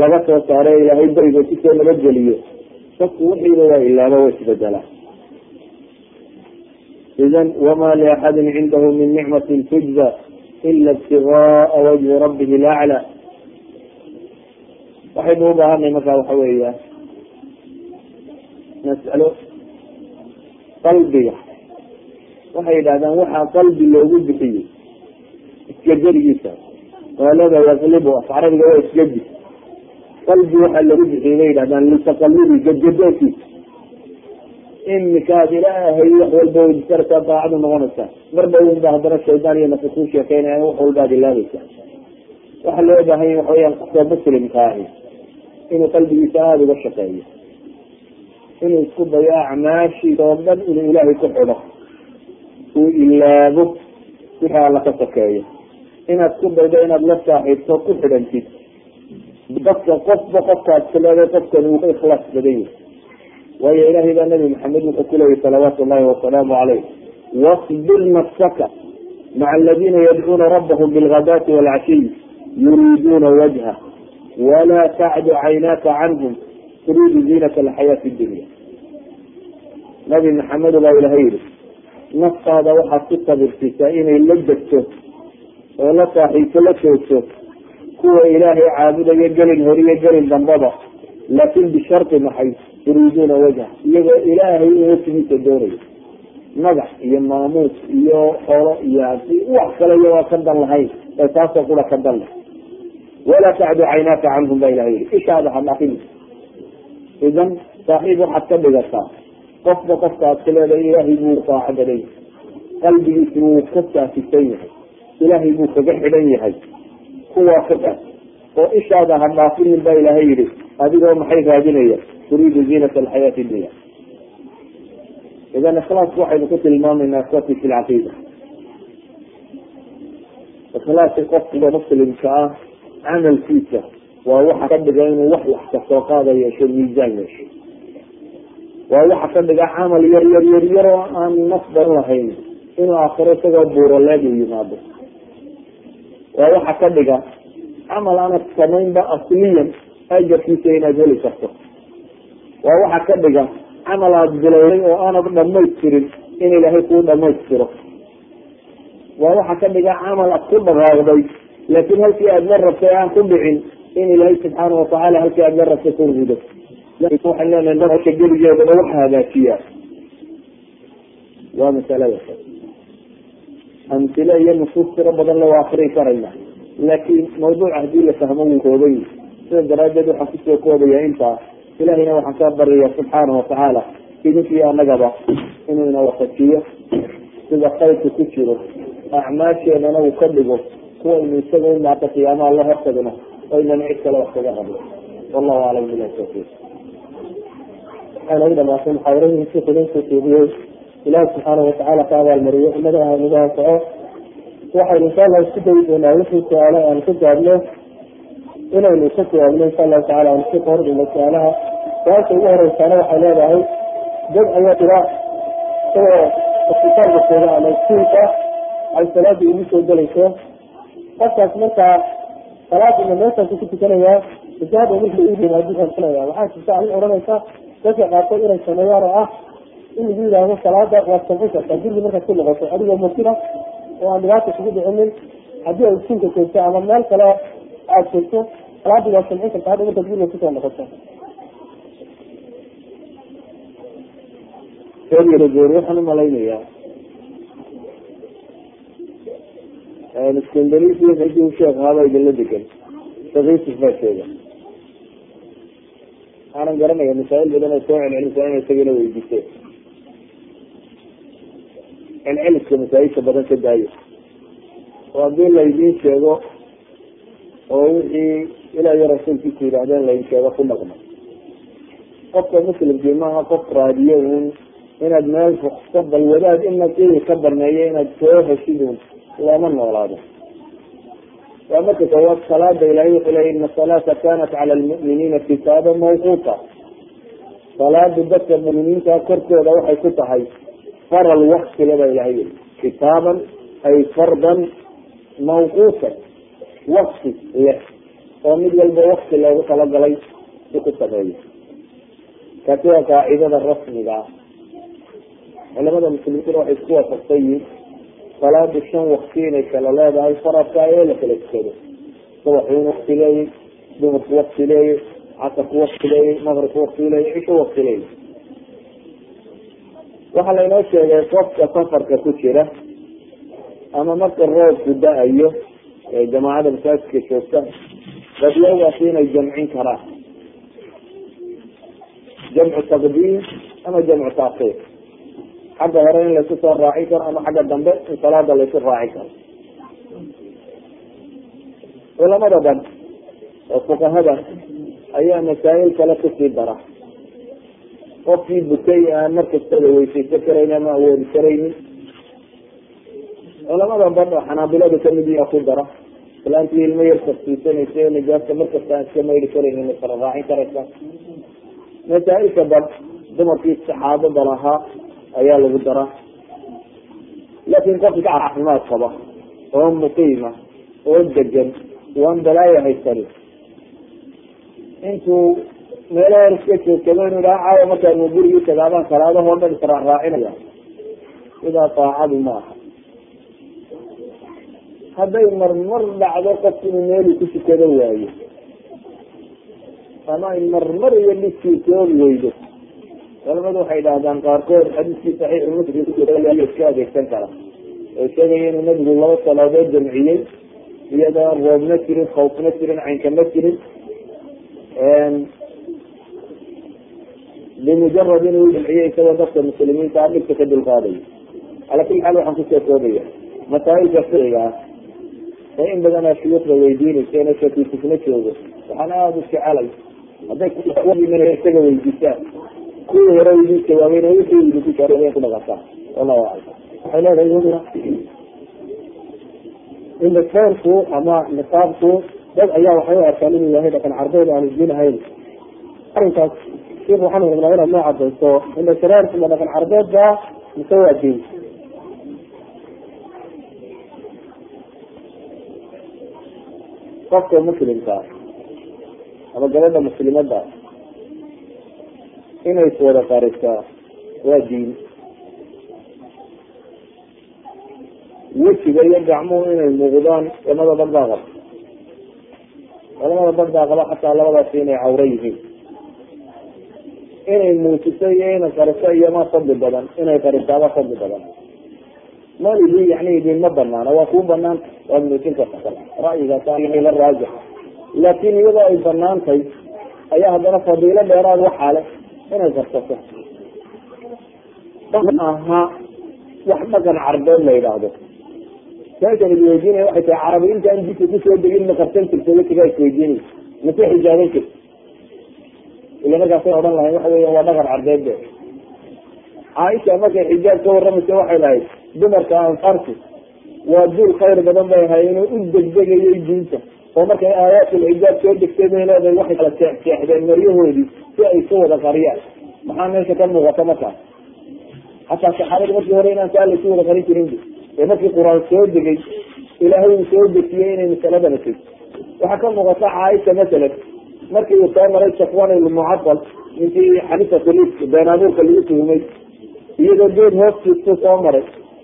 laga soo saare ilaahay beriga ku soo nabadgeliyo dadku wixiiba waa ilaaba wa isbedelaa idan wama liaxadin cindahu min nicmati tujza ila ibtigaaa wajhi rabbihi lacla waxaynu ubaahanay markaa waxa weeya masalo qalbiga. Waxay yidhahdaan waxaa qalbi loogu bixiyey iska jerigiisa waalada yaklibu af carabiga waa isgedi qalbi waxaa lagu bixiyey bay yidhahdaan litaqalubi gadgadoonkiisa imikaad ilaahay wax walba weydiisartaa daacadu noqonaysaa mar dhowin ba haddana shaydaan iyo nafi kuu sheekeynaya wax walbaad ilaabaysaa waxaa loo baahan yahy waxa weyaan qofka muslimka ahi inuu qalbigiisa aada uga shaqeeyo. Inuu isku dayo acmaashiisa oo dhan inuu ilaahay ku xidho uu ilaabo wixii alla ka sokeeyo inaad ku daydo inaad la saaxiibto ku xidhantid dadka qofba qofkaad sileeday qofkan uu ka ikhlaas badan yahay. Waayo ilahay baa nabi maxamed wuxuu ku leeyay salawaatu llahi wasalaamu caleyh wasbir nafsaka maca aladina yadcuuna rabbahum bilghadaati waalcashiy yuriiduuna wajha walaa tacdu caynaaka canhum turiidu ziinata alxayaati dunya nabi maxamed baa ilahay yihi naftaada waxaad ku sabirsiisaa inay la degto oo la saaxiibto la joogto kuwa ilaahay caabudayo gelin horiyo gelin dambaba laakin bisharti maxay? Yuriiduuna wajha iyagoo ilaahay wasigiisa doonayo magax iyo maamuus iyo xolo iyo hadi wax kale iyagoo ka dan lahayn ee taasoo kula ka dan leh walaa tacdu caynaaka canhum baa ilahay yihi ishaada ha dhaafin idan saaxiib waxaad ka dhigataa qofba qofka aad ku leedahay ilaahay buu raaco badan yahay qalbigiisi wuu ka saafisan yahay ilaahay buu kaga xidhan yahay. Kuwaa ka dhaaf oo ishaada ha dhaafinin baa ilaahay yihi adigoo maxay raadinaya? Turiidu ziinata alxayaati dunya idan ikhlaasku waxaynu ku tilmaamaynaa ikhwati fi lcaqiida ikhlaaska qofka muslimka ah camalkiisa waa waxa ka dhiga inuu wax wax ka soo qaada yeesho miisaan yeesho. Waa waxa ka dhiga camal yar yar yar yar oo aan naf badan lahayn. Inuu aakhiro isagoo buuraleed u yimaado waa waxa ka dhiga camal aanad samaynba asliyan ajarkiisa inaad heli karto. Waa waxa ka dhiga camal aada bilowday oo aanad dhamaystirin in ilaahay kuu dhamaystiro waa waxa ka dhiga camal aad ku dhaqaaqday laakiin halkii aad la rabtay aan ku dhicin in ilaahay subxaana watacaala halkii aad la rabtay ku rido waxaan leenahay dadka geligeedana waxa hagaajiya waa masalada amtile iyo nusuus tiro badan la akrin karayna laakiin mawduuc haddii la fahmo wuu kooban yahi sida daraadeed waxaan ku soo koobaya intaa ilahayna waxaan ka baryaya subxaana watacaala idinkii anagaba inuu ina wafajiyo sida khayrka ku jiro acmaasheenana uu ka dhigo kuwaynu isaga umaata qiyaamaha la hortagno oynan cid kale wax kaga hadlo. Wallahu aclam bilahi tawfiiq. Waxaan ugu dhamaatay muxaadaradiin si ilaahi subxaana watacaala ka abaalmariyo innagana aynugu anfaco waxaynu insha allah isku dayi doonaa wixii su'aalo aan ka gaadno inaynu ka jawaabno insha allahu tacala aan si kahordhino su'aalaha. Su'aasha ugu horeysaana waxay leedahay dad ayaa jira isagoo isbitaalka jooga ama iskuulka ay salaada igu soo gelayso. Qofkaas markaa salaadina meeshaas ku tukanayaa isaada markii u yimaado ansanaya waxaa jirta arrin odhanaysa dadka qaarkood inay sameeyaan oo ah in lagu yidhaahdo salaada waad samcin kartaa gurigi markaad ku noqoto adigoo murtida oo aan dhibaata kugu dhicinin haddii ay iskuulka joogto ama meel kale aada joogto salaadii waad samcin kartaa hadda markaad guriga ku soo noqoto. Goor waxaan umalaynayaa iskandalisi haddii sheekh haba idinla degan sakiisif baa sheega waxaanan garanaya masaa'il badan oo soo celcelisa ina isagana weydiiseen celceliska masaa-isha badan ka daayo. Oo haddii laydin sheego oo wixii ilah iyo rasuulkiisa yidhaahdeen laydin sheego ku dhaqmo qofka muslimkii maaha qof raadiyo un inaad meel fukso bal wadaad ina qiil ka baneeyo inaad soo heshid un looma noolaado. Waa marka koowaad salaada ilahay wuxuu leya ina salaata kanat cala lmu'miniina kitaaban mawquuta. Salaadu dadka muminiinta korkooda waxay ku tahay faral waktile baa ilahay yii kitaaban ay fardan mawquutan wakti leh oo mid walba wakti loogu talagalay si ku sameeyo. Kaasi waa qaacidada rasmiga ah. Culamada muslimiintina waxay isku waafaqsan yihiin salaadu shan wakti inay kala leedahay faradka ee la kala tukado subaxu in wakti leeyay duhurku wakti leeyay casarku wakti leeyay maqribku wakti leeyay cisho wakti leeyay waxaa laynoo sheegay qofka safarka ku jira ama marka roobku da'ayo ee jamaacada masaajidka joogta dadlowgaasi inay jamcin karaan. Jamcu taqdiim ama jamcu taakir xagga hore in laysu soo raaci karo ama xagga dambe in salaada laysu raaci karo. Culamada dhan oo fuqahada ayaa masaa'il kale ku sii dara qofkii bukay aan markastaba weysaysan karayn ama awoodi karaynin. Culamada badh oo xanaabilada ka mid iyaa ku dara. Islaantii ilmo yar tafsiisanaysa o nijaasta markasta aan iska mayri karaynin kala raacin karaysa masaa-ilka badh dumarkii saxaabada lahaa ayaa lagu daraa laakin qofka caafimaad qaba oo muqiima oo degan waan balaayo haysani intuu meelaha iska joogtaba inu dhaha caawa markaanu gurigii tagaabaan salaadahoo dhan israaraacinaya sidaa daacadu ma aha. Hadday marmar dhacdo qofku inuu meeluu ku tukado waayo ama ay marmar iyo dhiskii soogi weydo. Culamadu waxay dhahdaan qaarkood xadiiskii saxiix muslim iska adeegsan kara. Oo sheegaya inuu nabigu laba salaadood jamciyey iyadoo roobna jirin khawfna jirin caynkama jirin bimujarad inuu jamciyey isagoo dadka muslimiinta a dhibka ka dulqaadayo ala kuli xaal waxaan ku soo koobaya masaa'ilka fiiga ah ee in badan aad shuyuukhda weydiinaysa ina shakiikusna joogo waxaan aada u jecelay hadday isaga weydiisaan kuwii hore idin jawaabayna wixii idinku jawaabeen ku dhaqataan wallahu aclam waxay leedahay iyaduna indhakeerku ama niqaabku dad ayaa waxay u arkaan inuu yahay dhaqan carbeed aan isdiin ahayn arrinkaas sheikh waxaan rabnaa inaad noo cadayso indhashareerku ma dhaqan carbeedba mise waa diin qofka muslimka ama gabadha muslimada inay iswada qarisaa waa diin wejiga iyo gacmuhu inay muuqdaan culamada badbaa qaba. Culamada badbaa qaba xataa labadaasi inay cawro yihiin inay muujiso iyo inay qariso iyoma fadli badan inay qarisaaba fadli badan. Maligi yani idinma banaana waa kuu banaan waad muujin karta ra'yigaas la raajix laakin iyadoo ay banaantay ayaa haddana fadiilo dheeraad waxaa leh inay karsato. Aha wax dhaqan carbeed la yidhaahdo. Meeshan isweydiinaya waxay tahay carabi intaan jidka ku soo degin ma karsan jirta wejigaa isweydiinay mase xijaaban jirta ila markaasay odhan lahayn waxa weya waa dhaqan carbeed be caaisha markay xijaab ka waramaysa waxay lahayd dumarka anfarku waa dul khayr badan bay ahaayeen oo u degdegayay diinta. Oo markay aayaadkul xijaab soo degtay bay leedahay waxay kala seexseexdeen maryahoodii si ay ka wada qariyaan maxaa meesha ka muuqata markaas hataa saxaabada markii hore inaan saa laysu wada qarin jirin ee markii qur'aan soo degay ilaahay uu soo dejiyey inay masaladana teg waxaa ka muuqata caaisha masalan markii uu soo maray safwan ilmucadal ninkii xanifatlis been abuurka lagu tuhumay iyadoo geed hoostiisu soo maray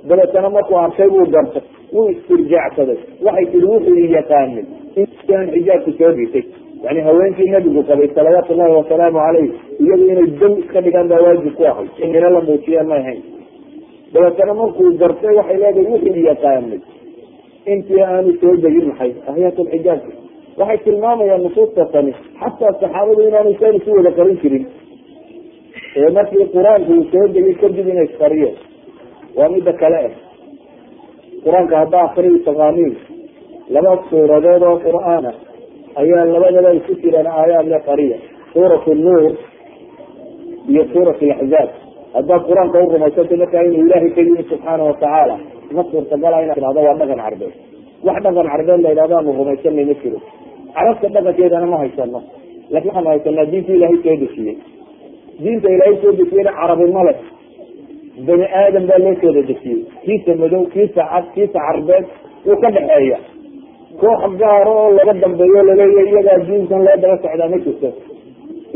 dabeetana markuu arkay buu gartay wuu istirjaacsaday. Waxay tiri wuxuu yaqaanay inaan xijaabku soo dhitay yani haweenkii nabigu qabay salawaatu llahi wasalaamu caleyh iyadu inay dam iska dhigaan baa waajib ku ahay. Inina la muujiyeen may ahayn. Dabeetana markuu gartay waxay leedahay wuxuu yaqaanay intii aanu soo degin maxay ahyaatulxijaabka waxay tilmaamayaan nusuusta tani xataa saxaabadu inaanay saan isu wada qarin jirin. Ee markii qur'aanku uu soo degay kadib inay isqariyeen waa mida kale ah qur'aanka haddaa akriyi taqaaniin laba suuradood oo qur'aan ah ayaa labadaba ay ku jiraan aayaad le qariya suurat nuur iyo suurat laxzaab haddaad qur'aanka u rumaysanta markaa inuu ilaahay ka yimi subxaana watacaala ma suurtagala inaad tidhahdo waa dhaqan carbeed. Wax dhaqan carbeed la yidhahdo aanu rumaysanay ma jiro carabta dhaqankeedana ma haysano laakiin waxaanu haysanaa diinta ilaahay soo dejiyey. Diinta ilaahay soo dejiyeyna carabi ma leh. Bani aadam baa loo sooda dejiyey. Kiisa madow kiisa cad kiisa carbeed wuu ka dhexeeya. Koox gaaro oo laga dambeeyo laleeya iyagaa diintan loo daba socdaa ma jirto.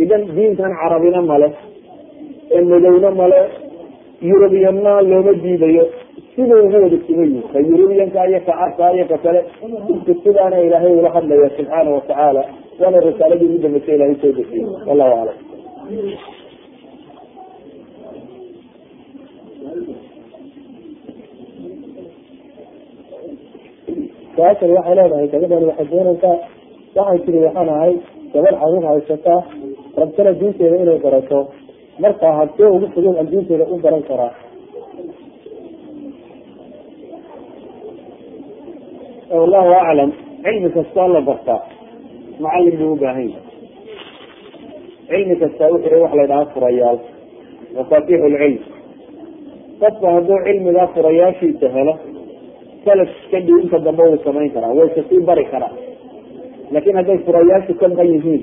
Idan diintan carabina male ee madowna male yurubiyanna looma diidayo siday ugu wada sugan yihiin ka yurubiyanka iyo ka carka iyo ka kale dadka sidaana ilaahay ula hadlaya subxaana watacaala waana risaaladii ugu dambeysay ilahay soo dejiyey wallahu aclam. Su'aashani waxay leedahay gabadhani waxay doonaysaa waxay tiri waxaan ahay gabadh carruur haysataa rabtana diinteeda inay barato. Marka hadee ugu fudud adduuntooda u garan karaa wallahu aclam cilmi kastoo la bartaa. Macalin buu ubaahan yahay. Cilmi kastaa wuxuu wax la ydhaha furayaal. Mafaatix lcilm qofka hadduu cilmigaa furayaashiisa helo salaf kadib inta dambe wuu samayn karaa wayse sii bari karaa. Laakin hadday furayaashu ka ban yihiin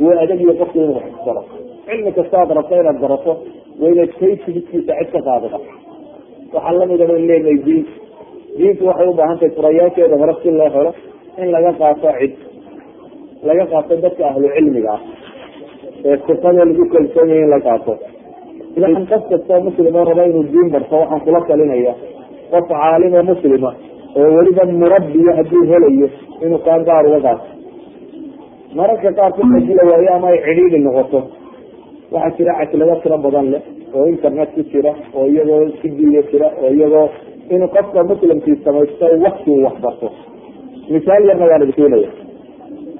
wuu adag iyo qofku inuu wax baro cilmi kasta ad rabto inaad barato waa inaad kaysigiskiisa cid ka qaadada waxaa lamida ban leenahay diin diintu waxay ubaahan tahay furayaasheeda hore si loo helo in laga qaato cid laga qaato dadka ahlu cilmiga ah. Ee sifada lagu kalsoonyay in la qaato. Ilaan qof kastoo muslimo raba inuu diin barto waxaan kula talinaya qof caalimo muslima oo weliba murabbiya hadduu helayo inuu kaa gaar uga qaato. Mararka qaarkood haddii waayo ama ay cidhiidhi noqoto. Waxaa jira caslado tiro badan leh oo internet ku jira oo iyagoo sidiya jira oo iyagoo inuu qofka muslimkii samaysto wax barto. Misaal yarna waan idinkiinaya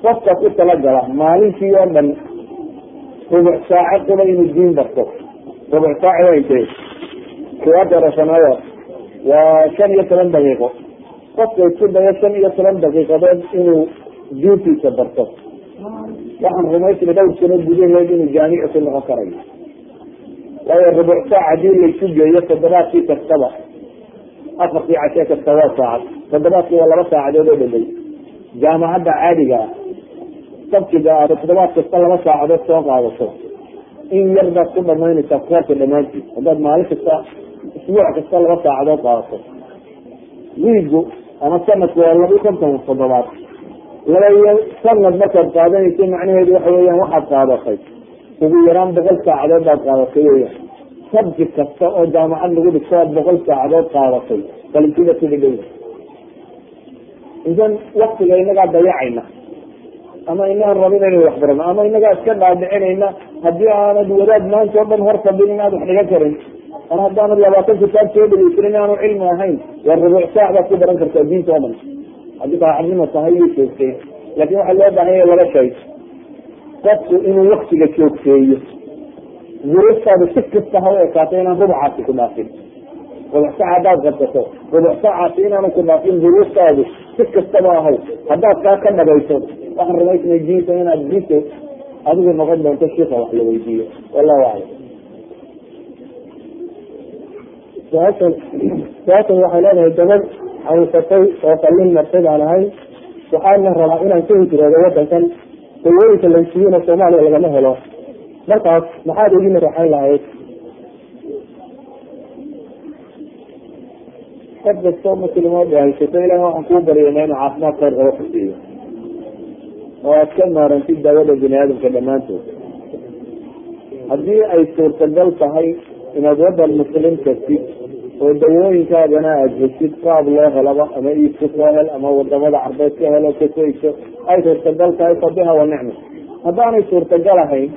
qofka ku talagala maalintii oo dhan rubuc saaco quba inuu diin barto. Rubuc saac waa intee kuwadarasanayo waa shan iyo toban daqiiqo. Qofka isku dayo shan iyo toban daqiiqadood inuu diintiisa barto. Waxaan rumaysnay dhowr sano gudaheed inuu jaamici ku noqon karayo. Waayo rubuc saac haddii laysu geeyo toddobaadkii kastaba afartii cashee kasta waa saacad toddobaadkii waa laba saacadood oo dhadhay jaamacadda caadiga ah sabkiga aad toddobaad kasta laba saacadood soo qaadato. In yar baad ku dhamaynaysaa koorka dhamaantiis haddaad maalin kasta isbuuc kasta laba saacadood qaadato. Wiigu ama sanadku waa laba konton toddobaad. Laba iyo sanad markaad qaadanaysa macnaheedu waxa weeyaan waxaad qaadatay ugu yaraan boqol saacadood baad qaadatay weyaan sabki kasta oo jaamacad lagu dhigto aad boqol saacadood qaadatay qalinkiida ku dhidhow idan waktiga inagaa dayacayna ama inagaan rabin inaynu wax barano ama inagaa iska dhaadhicinayna haddii aanad wadaad maanta o dhan hor fadhin inaad wax dhigan karin mar haddaanad labaatan kitaab soo dhegeysan inaanu cilmi ahayn waa rubuuc saac baad ku baran kartaa diinta o dhan. Haddii daacadnimo tahay iyo joogtay laakin waxaa loo baahan yahay laba shay. Qofku inuu waktiga joogteeyo duruuftaadu si kasta ha u ekaato inaan rubucaasi ku dhaafin. Rubuc saac haddaad qabsato. Rubuc saacaasi inaanu ku dhaafin duruuftaadu si kastaba ahaw haddaad kaa ka dhabayso waxaan rumaysnay diinta inaad diinta adigu noqon doonto shiika wax la weydiiyo. Wallahu aclam. Su'aashan su'aashan waxay leedahay gabadh xanuunsatay oo qalin martay aan ahay waxaana rabaa inaan ka hijroodo wadankan dawooyinka lansiiyana soomaaliya lagama helo markaas maxaad igu naraxayn lahayd? Qof kastoo muslimoo dhahaysato ilahi waxaan kuu baryana inuu caafimaad khayr qaba ku siiyo oo aad ka maarantid daawada bini aadamka dhammaantood. Haddii ay suurtagal tahay inaad wadan muslim kastid oo dawooyinkaagana aada heshid qaab loo helaba ama iibka soo hel ama waddamada carbeed ka helo kasayso ay suurtagal tahay fabiha wa nicma. Haddaanay suurtagal ahayn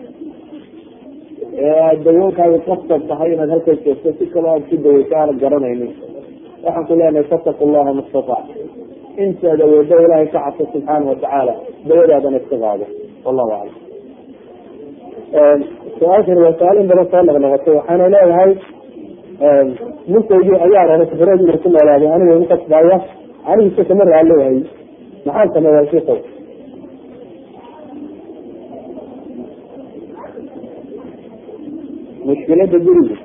ee aad dawooyinkaaga kastab tahay inaad halkaas joogto si kaloo aad ku daweyso aanad garanaynin. Waxaan ku leenahay fattaqu llaha mastatac intaad awoodo ilaahay ka cabso subxaana watacaala dawadaadana iska qaado wallahu aclam. Su'aashan waa su'aal in badan soo noqnoqotay waxaana leedahay ninkaygii ayaa raba safaradi inuu ku noolaaday aniga igu kasbaaya anigiisa kama raaleeyahay maxaan sameeyaa shiikow mushkilada guriga.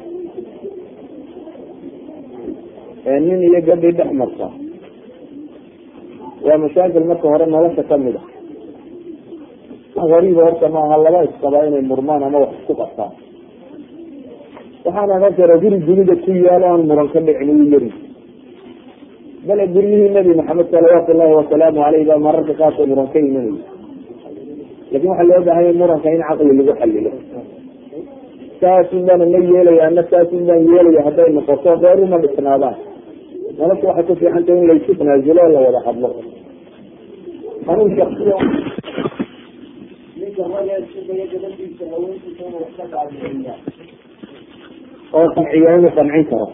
Ee nin iyo gabdhii dhex marta. Waa mashaakil marka hore nolosha ka mid a gariiba horta maaha laba isqabaa inay murmaan ama wax isku qabtaan waxaana ohan kara guri dunida ku yaalo aan muran ka dhicin uu yari. Bale guryihii nabi maxamed salawaatu llahi wasalaamu aleyh baa mararka qaarkood muran ka imanaya laakiin waxaa loo baahanya muranka in caqli lagu xalilo saasun baana la yeelaya ana saasun baan yeelaya hadday noqoto reeruma dhisnaadaan nolosha waxay ku fiican tahay in laysu tanaazulo la wada hadlo oo qanciya inuu qancin karo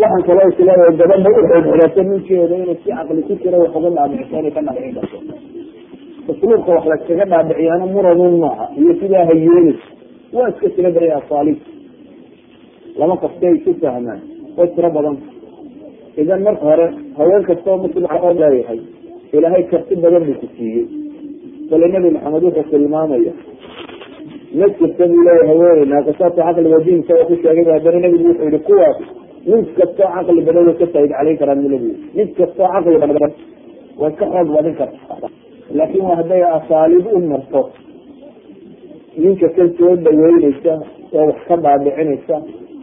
waxaan kaloo is leeyahay gabadha u xoogxirato ninkeeda inuu si caqli ku jiro wax uga dhaadhiciso inay ka dhaadhicin karto usluubka wax laskaga dhaadhiciyaana muranun maaha iyo sidaa ha yeeli waa iska tiro baray asaaliib lama kastay isu fahmaan. Way tiro badan. Idan marka hore haween kastoo muslim oo leeyahay ilaahay karti badan buu ku siiyey. Bale nabi maxamed wuxuu tilmaamaya ma jirta buu leeyahay haweeney naaqishaatu caqliga diin isagoo ku sheegay haddana nabigu wuxuu yihi kuwaas mid kastoo caqli badan way ka faaid calayn karaan bu nabigu mid kastoo caqli badan way ka xoog badin kartaa. Laakin waa hadday asaaliib u marto ninka kan soo dhaweyneysa oo wax ka dhaadhicinaysa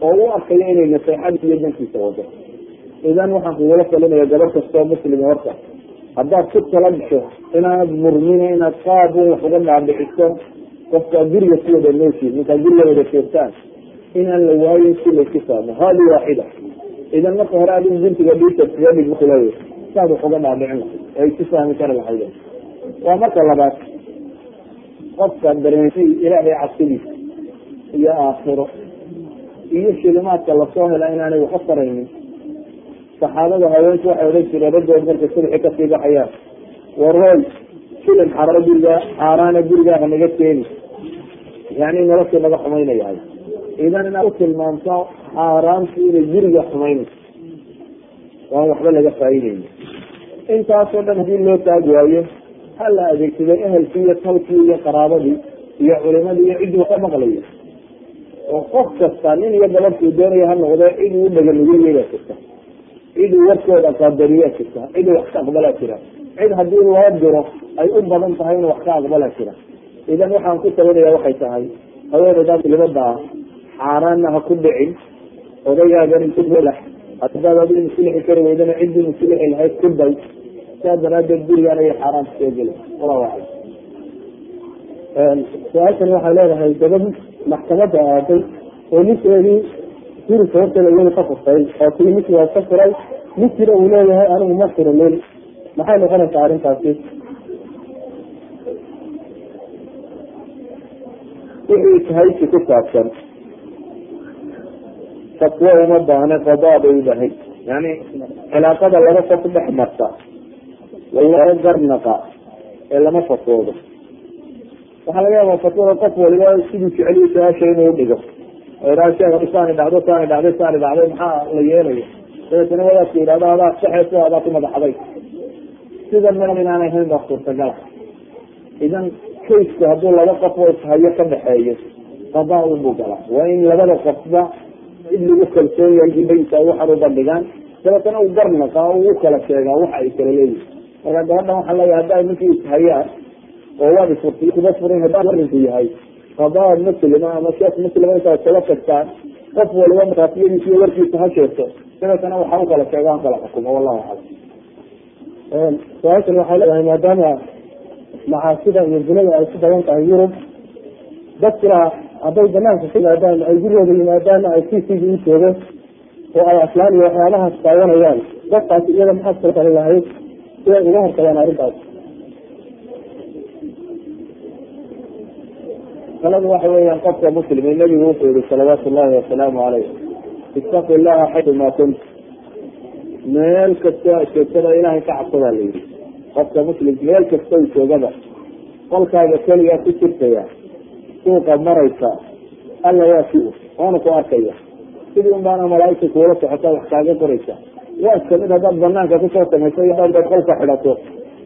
oo u arkayo inay naseexad iyo dankiisa wado. Idan waxaan kugula talinaya gabar kastoo muslima horta. Haddaad ku tala gasho inaanad murmina inaad qaab un wax uga dhaadhiciso qofkaa guriga ku wada nooshiid markaa guriga wada joogtaan inaan la waayin si laysu fahmo hadi waaxida idan marka hore adigu bintiga dhiisa kaga dhig saad wax uga dhaadhicin lahayd ay ku fahmi kari lahayd. Waa marka labaad qofka dareensay ilaahay cabsidiisa iyo aakhiro iyo shilimaadka la soo hela inaanay waxu taraynin saxaabada haweenku waxay odhan jireen raggood markay subaxi ka sii baxayaan waroy shilim xararo gurigaa xaaraana gurigaaha naga keeni yani noloshii naga xumaynayahay idan inaad u tilmaamto xaaraantu inay guriga xumaynayso waan waxba laga faa'iideyni intaasoo dhan haddii loo taag waayo ha la adeegsaday ehelkii iyo talkii iyo qaraabadii iyo culimadii iyo cidduu ka maqlayo. oo qof kasta nin iyo gabadhkuu doonaya ha noqde cid uu dhaganugulyedaa jirta. cid uu warkooda qaadariyaa jirta. cid wax ka aqbalaa jira. cid haddii loo diro ay u badan tahay inuu wax ka aqbalaa jira. idan waxaan ku talinaya waxay tahay haweeneydaa mulimada ah xaaraanna ha ku dhicin. odaygaagana kulax hadaad adigu muslixi kari weydana ciddii muslixi lahayd ku day saa daraadeed gurigaan ayay xaaraanta soo geli wallahu aclam su'aashani waxay leedahay gabadh maxkamadda aaday oo ninkeedii guriga horteeda iyadu ka furtay oo tii ninkii waa ka furay ninkiina uu leeyahay anigu ma furinin maxay noqonaysaa arrintaasi? Wixii tahaysi ku saabsan fatwo uma baahne qadaa bay udahay yani cilaaqada laba qof dhex marta walaga garnaqa ee lama fatwoodo waxaa laga yaaba fatwada qof waliba siduu jeceliyo su'aasha inuu udhigo saani dhacdo saani dhacday saani dhacday maxaa la yeelaya dabeetana wadaadka yidhahdo adaa saxeeso adaa ku madaxday. Sida meel inaan ahayn baa suurtagala idan kaysku hadduu laba qof oo ishayo ka dhexeeyo qadaa unbuu galaa. Waa in labada qofba cid lagu kalsoon yahay baysa ay waxan u bandhigaan. Dabeetana garnaqa oo u kala sheegaa waxa ay kala leeyihiin marka gabadhan waxaa leeyahay hadda ninkii ishayaan oo waad ifurtiy kuba furin haddii arrinku yahay. Qadaa muslima ama sheekh muslima intaad kala tagtaan. Qof waliba makaafiyadiisa iyo warkiisa ha sheegto. Dabeetana waxa u kala sheegaan kala xukumo wallahu aclam. Su'aashan waxay leedahay maadaama macaasida iyo zinada ay ku badan tahay yurub dadkina hadday banaanka ka yimaadaan ay gurigooda yimaadaanna ay siisigi u joogo oo ay aslaan iyo waxyaabahaas taawanayaan dadkaasi iyada maxaad kala tali lahayd siday uga hortageen arrintaas. Taladu waxa weeyaan qofka muslime nabigu wuxuu yihi salawaatu llahi wasalaamu caleyh itaqi llaha xayuma kunt. Meel kastoo aad joogtada ilaahay ka cabsadaa la yihi qofka muslim meel kasta u joogaba qolkaaga keligaa ku jirtaya suuqa maraysa alla waa si waana ku arkaya. Sidii un baana malaaigta kuula socota wax kaaga qoraysa waa iska mid haddaad banaanka ku soo samayso iyo dad qolka xidhato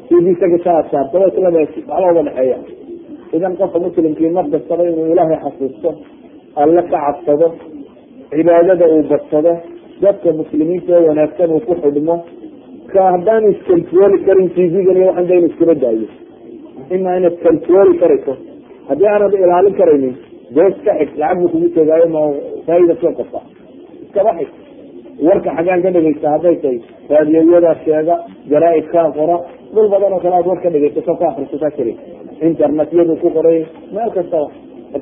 sidii isaga ka adsaarto waa isla uga dhexeeya idan qofka muslimkii mar kastaba inuu ilaahay xasuusto alle ka cabsado cibaadada uu badsado dadka muslimiinta oo wanaagsan uu ku xidhmo ka haddaanu iscontroli karin tvgan iyo waxan da inu iskula daayo. Ima inaad controli karayso haddii aanad ilaalin karaynin dee iska xig lacag buu kugu tegaayo ma faaida soo qabta. Iskaba xig warka xagaan ka dhegeysta hadday tahay raadiyoyadaa sheega jaraaidkaa qora dhul badan oo kale aad war ka dhegeysato ka akrisataa keli internetyadu ku qoray meel kastaba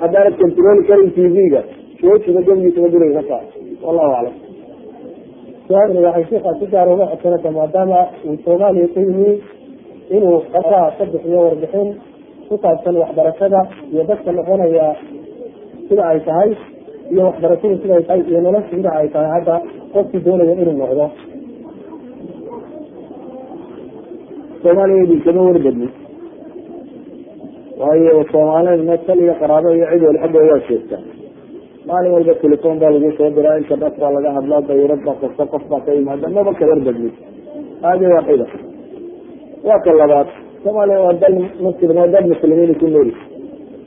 haddaanad controli karin tv-ga joojiga gebigiisaba guriga ka saar. Wallahu aclam. Su'aashani waxay sheekha si gaar uga codsanaysa maadaama uu soomaaliya ka yimi inuu qasaa ka bixiyo warbixin ku saabsan waxbarashada iyo dadka noqonaya sida ay tahay iyo waxbarashadu siday tahay iyo nolosha sida ay tahay hadda qofkii doonaya inuu noqdo. Soomaaliya idinkama warbadni waayo soomaalida tal iyo qaraabo iyo cid wali xagga waa sheegtaa maalin walba telefon baa lagu soo diraa internet baa laga hadlaa dawirad baa kasta qof baa ka yimaada maba kabar badmid haadi waaxida waa ka labaad soomaaliya waa dal muslim waa dal muslimiin ku nool.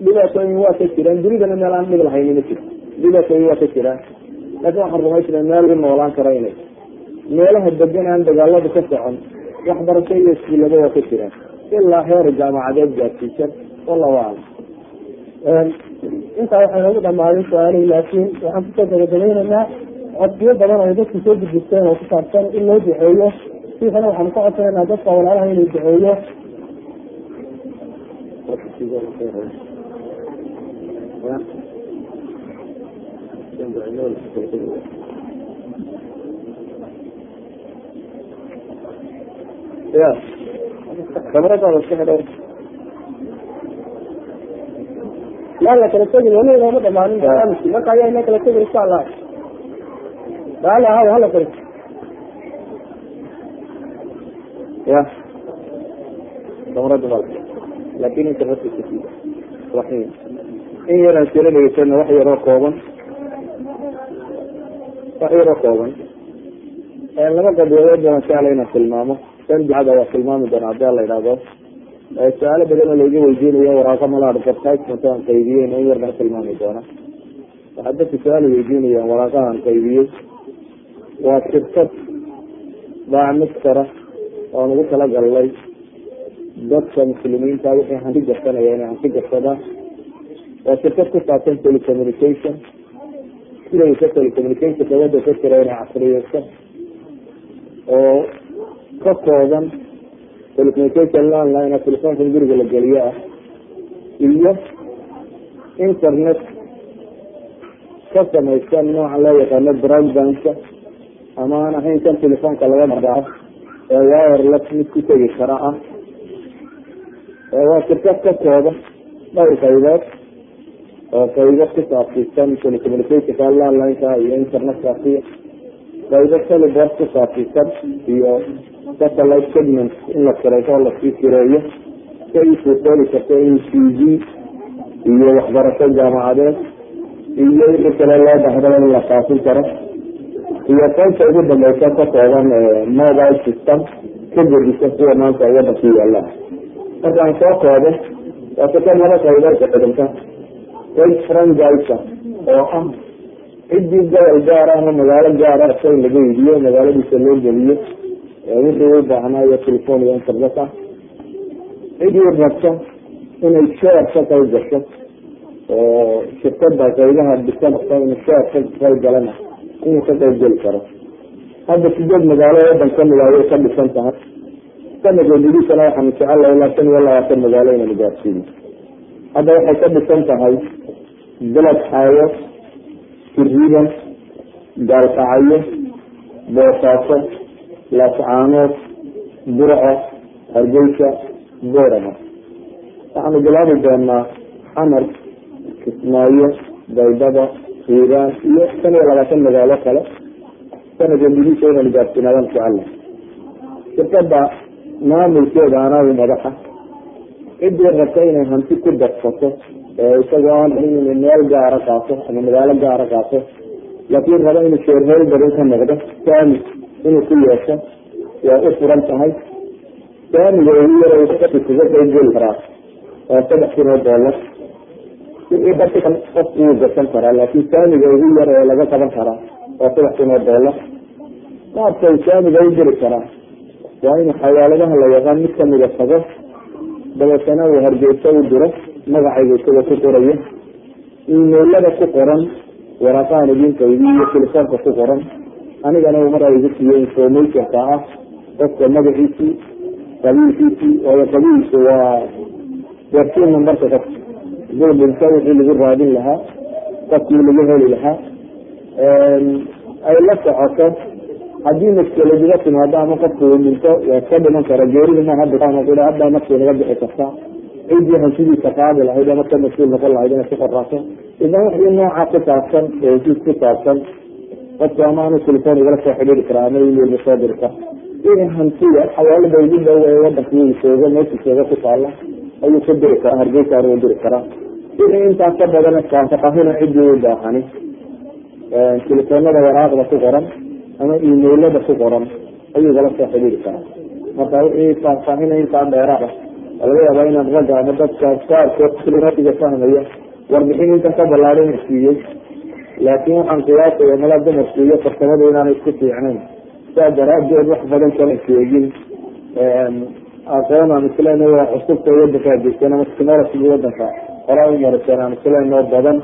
Dhibaatooyin waa ka jiraan dunidana meel aan dhib lahayni ma jiro dhibaatooyin waa ka jiraan laakiin waxaan rumaysnaa meel u noolaan kara inay. Meelaha degan aan dagaaladu ka socon waxbarasho iyo iskuullada waa ka jiraan ilaa heer jaamacadeed gaarsiisan wallahu intaa waxay noogu dhamaaday su'aalihii laakiin waxaan ku soo gabagabaynaynaa codsiyo badan ay dadku soo gudbisteen oo ku saabsan in loo duceeyo. Siikana waxaanu ka codsanaynaa dadka walaalaha inuu duceeyo ya kamaradaada iska xidhay laan la kala tegin weli inooma dhamaanin barnaamijki marka ayaa ina kala tegin insha allah raali ahaw hala kala ya kamarada mal laakin kasida raxiim in yaraan sira dhegeysana wax yaroo kooban wax yaroo kooban laba qadiyoood baan jecla inaan tilmaamo. Tan ducada waa tilmaami doona haddii la idhaahdo su'aalo badan oo laiga weydiinayo waraaqo mala advertisement aan qaybiyey in yar tilmaami doona waxaa dadka su'aal weydiinayaan waraaqahaan qaybiyey waa shirkad baamistara oon ugu talagalnay dadka muslimiinta wixii hanti garsanaya inay hanti garsadaan waa shirkad ku saabsan telecommunication sidaysa telecommunicationka wadda ka jira inay casriyeyso oo ka kooban telecommunication online telefoonka guriga la geliyo ah iyo internet ka samaysan nooca loo yaqaano broadbandka ama aan ahayn kan telefoonka laga dhaao ee wireless mid ku tegi kara ah waa shirkad ka kooban dhowr qaybood oo qaybo ku saabsiisan telecommunicationka online-ka iyo internetkaasi qaybo celibor ku saabsiisan iyo satellite segment in la kirayso oo la sii kireeyo si ay usuuqooli karto in t v iyo waxbarasho jaamacadeed iyo wixii kale loo bahdo in la faafin karo. Iyo qaybta ugu dambeysa ka kooban mobile system ka gedisan kuwa maanta wadanku yaalla markaan soo koobo waa saka laba qaybood kadanta qayb franjisa oo ah ciddii gobol gaara ama magaalo gaara shay laga iibiyo magaaladiisa loo geliyo wixii u baahnaa iyo telefon iyo internet ah. Cidii rabto inay share ka qayb gasho oo shirkada qaybaha dhisanaysa in share ka qayb galana inuu ka qayb geli karo. Hadda sideed magaalo wadan ka mid ayay ka dhisan tahay sanadka gudiisana waxaanu jecelahay ilaa shan iyo labaatan magaalo inaynu gaarsiino hadda waxay ka dhisan tahay beled xaayo siriban gaalkacyo boosaaso laascaanood burco hargeysa boorama. Waxaanu bilaabi doonaa xamar kismaayo baydhaba hiiraan iyo shan iyo labaatan magaalo kale. Sanadka gudiisa inaynu gaarsiinaadaan jecela shirkada maamulkeeda anaagu madaxa ciddii rabta inay hanti ku darsato isagoo aan inay meel gaara qaato ama magaalo gaara qaato. Laakiin raba inuu sheerholderin ka noqdo saami inuu ku yeesho waa u furan tahay. Saamiga ugu yara kaga qayb geli karaa waa saddex kun oo dadka qof wuu gasan karaa laakiin saamiga ugu yara ee laga qaban karaa waa saddex kun oo dollar. Qaabka saamiga u geli karaa. Waa inuu xawaaladaha la yaqaan mid kamida tago dabeetana uu hargeysa u diro magacayga isaga ku qorayo imailada ku qoran waraaqahan idin qaybiy iyo telefoonka ku qoran. Anigana uu maraa igu siiyo informationka ah qofka magaciisii qabiilkiisii waayo qabiilku waa warsiin numbarka qofka haduu wixii lagu raadin lahaa qofkii lagu heli lahaa ay la socoto haddii maskeladuga timaado ama qofka uu dhinto waa ka dhiman kara geerida ma hadda naftii naga bixi kartaa ciddii hantidiisa qaadi lahayd ama ka mas'uul noqon lahayd inay ku qoraato idan wixii nooca ku saabsan hesiis ku saabsan qofku ama anu telefoon igala soo xidhiiri karaa ama email soo diri kara in hantida xawaalada ugu dhow ee meesha jooga ku taala ayuu ka diri karaa hargeysaana u diri karaa. Wixii intaas ka badan faahfaahina ciddii u baahani telefoonada waraaqda ku qoran ama imailada ku qoran ayuu kala soo xidhiiri karaa marka wixii faahfaahina intaa dheeraada laga yaabaa inaan ragga ama dadka qaarkood fahmaya warbixin intan ka ballaadan siiyey. Laakiin waxaan qiyaasaya mala dumarku iyo farsamada inaanay isku fiicnayn. Saa daraadeed wax badan kala sheegin. Aqoon aan isleena waa cusubta wadanka adeegsan ama technology wadanka horaa u mariseen aan isleenoo badan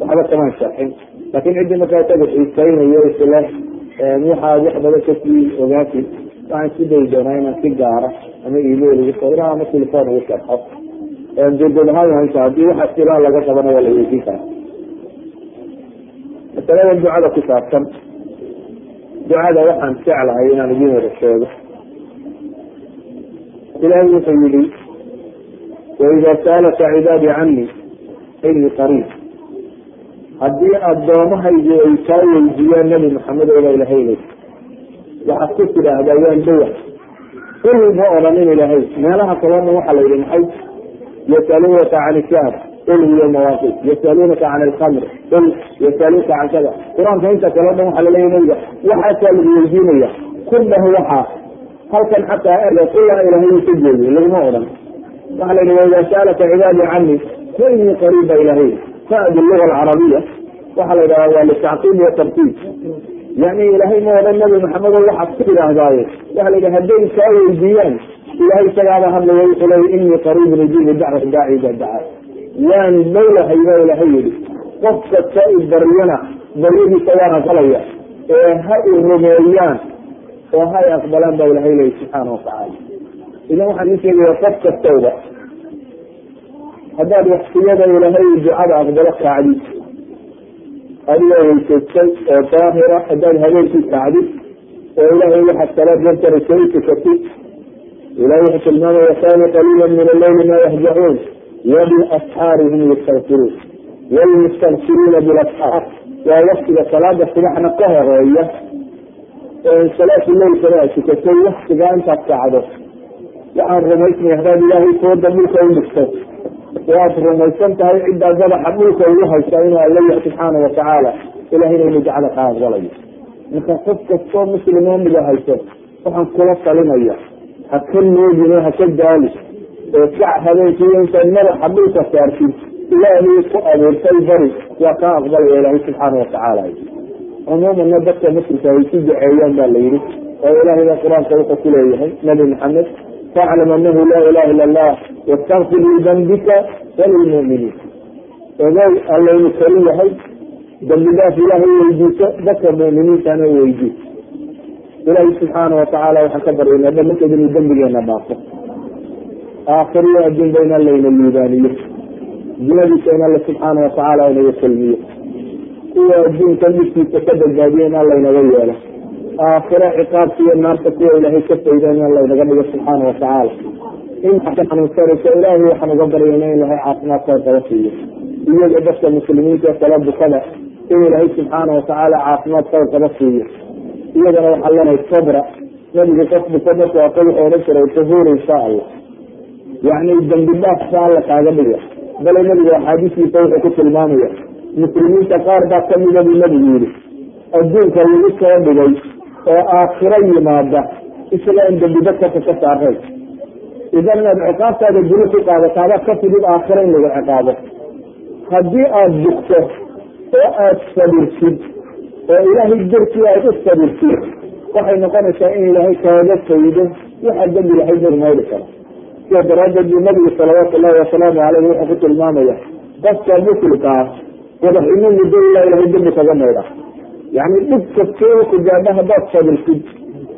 waxba kamaan sharxin laakiin ciddii markaa isaga xiisaynayo isle waxaad wax badan ka sii ogaati waxaan isku dayi doonaa inaan si gaara ama email ugu sawira ama telefon ugu sharxo duduub ahaan haysa haddii waxa siraa laga qabana waa la weydiin karaa. Masalada ducada ku saabsan ducada waxaan jeclahay inaan idin wada sheego. Ilaahay wuxuu yihi waida saalaka cibaadii cani ini qariib haddii addoommahaygu ay kaa weydiiyaan nabi maxamed oba ilahaynay waxaad ku tidhaahdaa waan dawa qul ma odhanin ilaahay meelaha dhan waxaa la yihi maxay? Yasaluunaka can ishaar qul hiya mawaaqit yasaluunaka can alkamr qul yasaluuka can kada qur'aanka inta kaloo dhan waxaa laleeya nabiga waxaasaa lagu weydiinaya kullahu waxaa halkan xataa erga kullaa ilahay uu ka jeediyo laguma odhan waxaa la yihi waida saalaka cibaadii cani fa inii qariib ba ilahay fadi luga alcarabiya waxaa la yidhahda waa litacqiib wa tartiib yani ilaahay ma odhan nabi maxamedo waxaad ku tidhaahdaaye waxa la yidhi hadday kaa weydiiyaan ilahay isagaaba hadlaya wuxuu leeya inii qariibun ujiibu dacwat daaci ida waan dowlahay ba ilahay yihi qof kasta baryana baryadiisa waan aqbalaya ee ha i rumeeyaan oo ha i aqbalaan ba ilahay leeya subxaana watacaala idan waxaan ii sheegaya qof kastowba haddaad waktiyada ilahay ducada aqbalo kacdid adigoo weysaystay oo daahira haddaad habeenkii kacdid oo ilahay waxaad salaad lantarasa u tukatid ilahay wuxuu tilmaamaya kaana qaliila min alleyli ma yahjacuun wabilasxaari hum yastakfiruun walmustakfiruuna bilasxaar waa waktiga salaada subaxna ka horreeya salaatu leylkana aad tukatay waktigaa intaad kacdo waxaan rumaysnay hadaad ilaahay sooda dhulka u dhigto waad rumaysan tahay ciddaa madaxa dhulka ugu haysa inuu alla yahay subxaana watacaala ilahayna inu gacda ka aqbalayo marka qof kastoo muslimoo mida hayso waxaan kula talinaya ha ka noogin oo ha ka daali oo kac habeenkii intaad madaxa dhulka saartid ilaahay ku abuurtay bari waa kaa aqbalaya ilaahay subxaana watacaala cumuumanna dadka muslimka ay ku duceeyaan ba la yihi oo ilahayba qur'aanka wuxuu ku leeyahay nabi maxamed faclam anahu laa ilaha ila allah wastakfir lidambika walilmu'miniin ogow allaynu kali yahay dambi dhaaf ilaahay weydiiso dadka mu'miniintana weydiis ilaahay subxaana watacaala waxaan ka baryaynaa dhamankeed inuu dembigeena dhaafo aakhiriyo adduunba in allayna liibaaniyo dunadiisa in alla subxaana watacaala inaga kulmiyo kuwa adduunka dhibkiisa ka badbaadiyo in allaynaga yeelo aakhiro ciqaabka iyo naarta kuwa ilaahay ka faydaan in laynaga dhigo subxaana watacaala inta xanuunsanaysa ilaahay waxaan uga baryayna in ilahay caafimaadkooda kala siiyo. Iyaga dadka muslimiinta kala bukada in ilaahay subxaana watacaala caafimaadkooda kala siiyo. Iyagana waxaa leenahay sabra. Nabigu qof buka markuu aqo wuxuu jiray tahuur insha allah. Yacni dambi dhaaf sa alla kaaga dhiga. Bale nabigu axaadiistiisa wuxuu ku tilmaamaya muslimiinta qaar baa kamida buu nabigu yihi adduunka lagu soo dhigay oo aakhiro yimaada isagaan dambiba kaka ka saaray idan inaad ciqaabtaada duni ku qaadato ka fidid aakhiro in lagu ciqaabo. Haddii aada bugto oo aada sabirtid oo ilaahay darkii aad u sabirtid waxay noqonaysaa in ilaahay kaaga faydo waxaa dembi ilahay darmayli karo. Sida daraaddeed buu nabigu salawaatu wasalaamu caleyh wuxuu ku tilmaamaya dadka muslimka ah wadaximo muddo ilaa ilahay dembi kaga maydha yani dhib kastoo ku gaadha haddaad sabirtid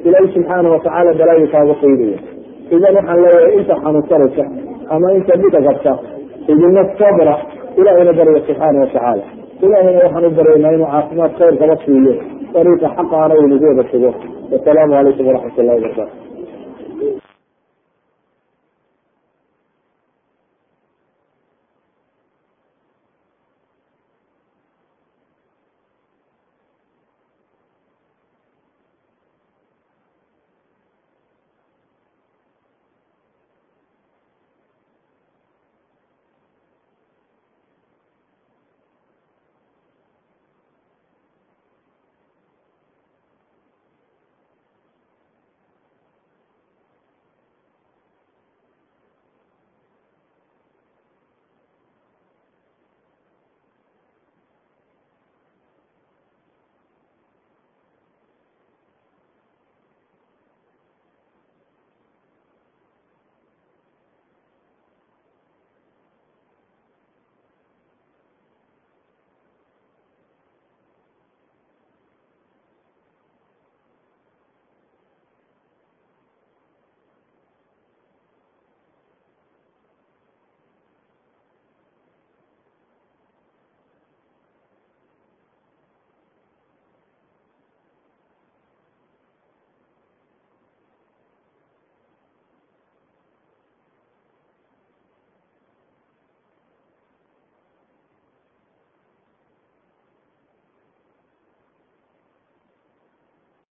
ilaahay subxaana watacaala balaayo kaaga faydaya idan waxaan leeyahay inta xanuunsanaysa ama inta dhida qabta idina sabra ilahayna barya subxaana watacaala ilahayna waxaan u baryaynaa inuu caafimaad khayr kaba siiyo dariiqa xaqaana uu nagu wada sugo wasalaamu calaykum waraxmat ullahi wabarakatu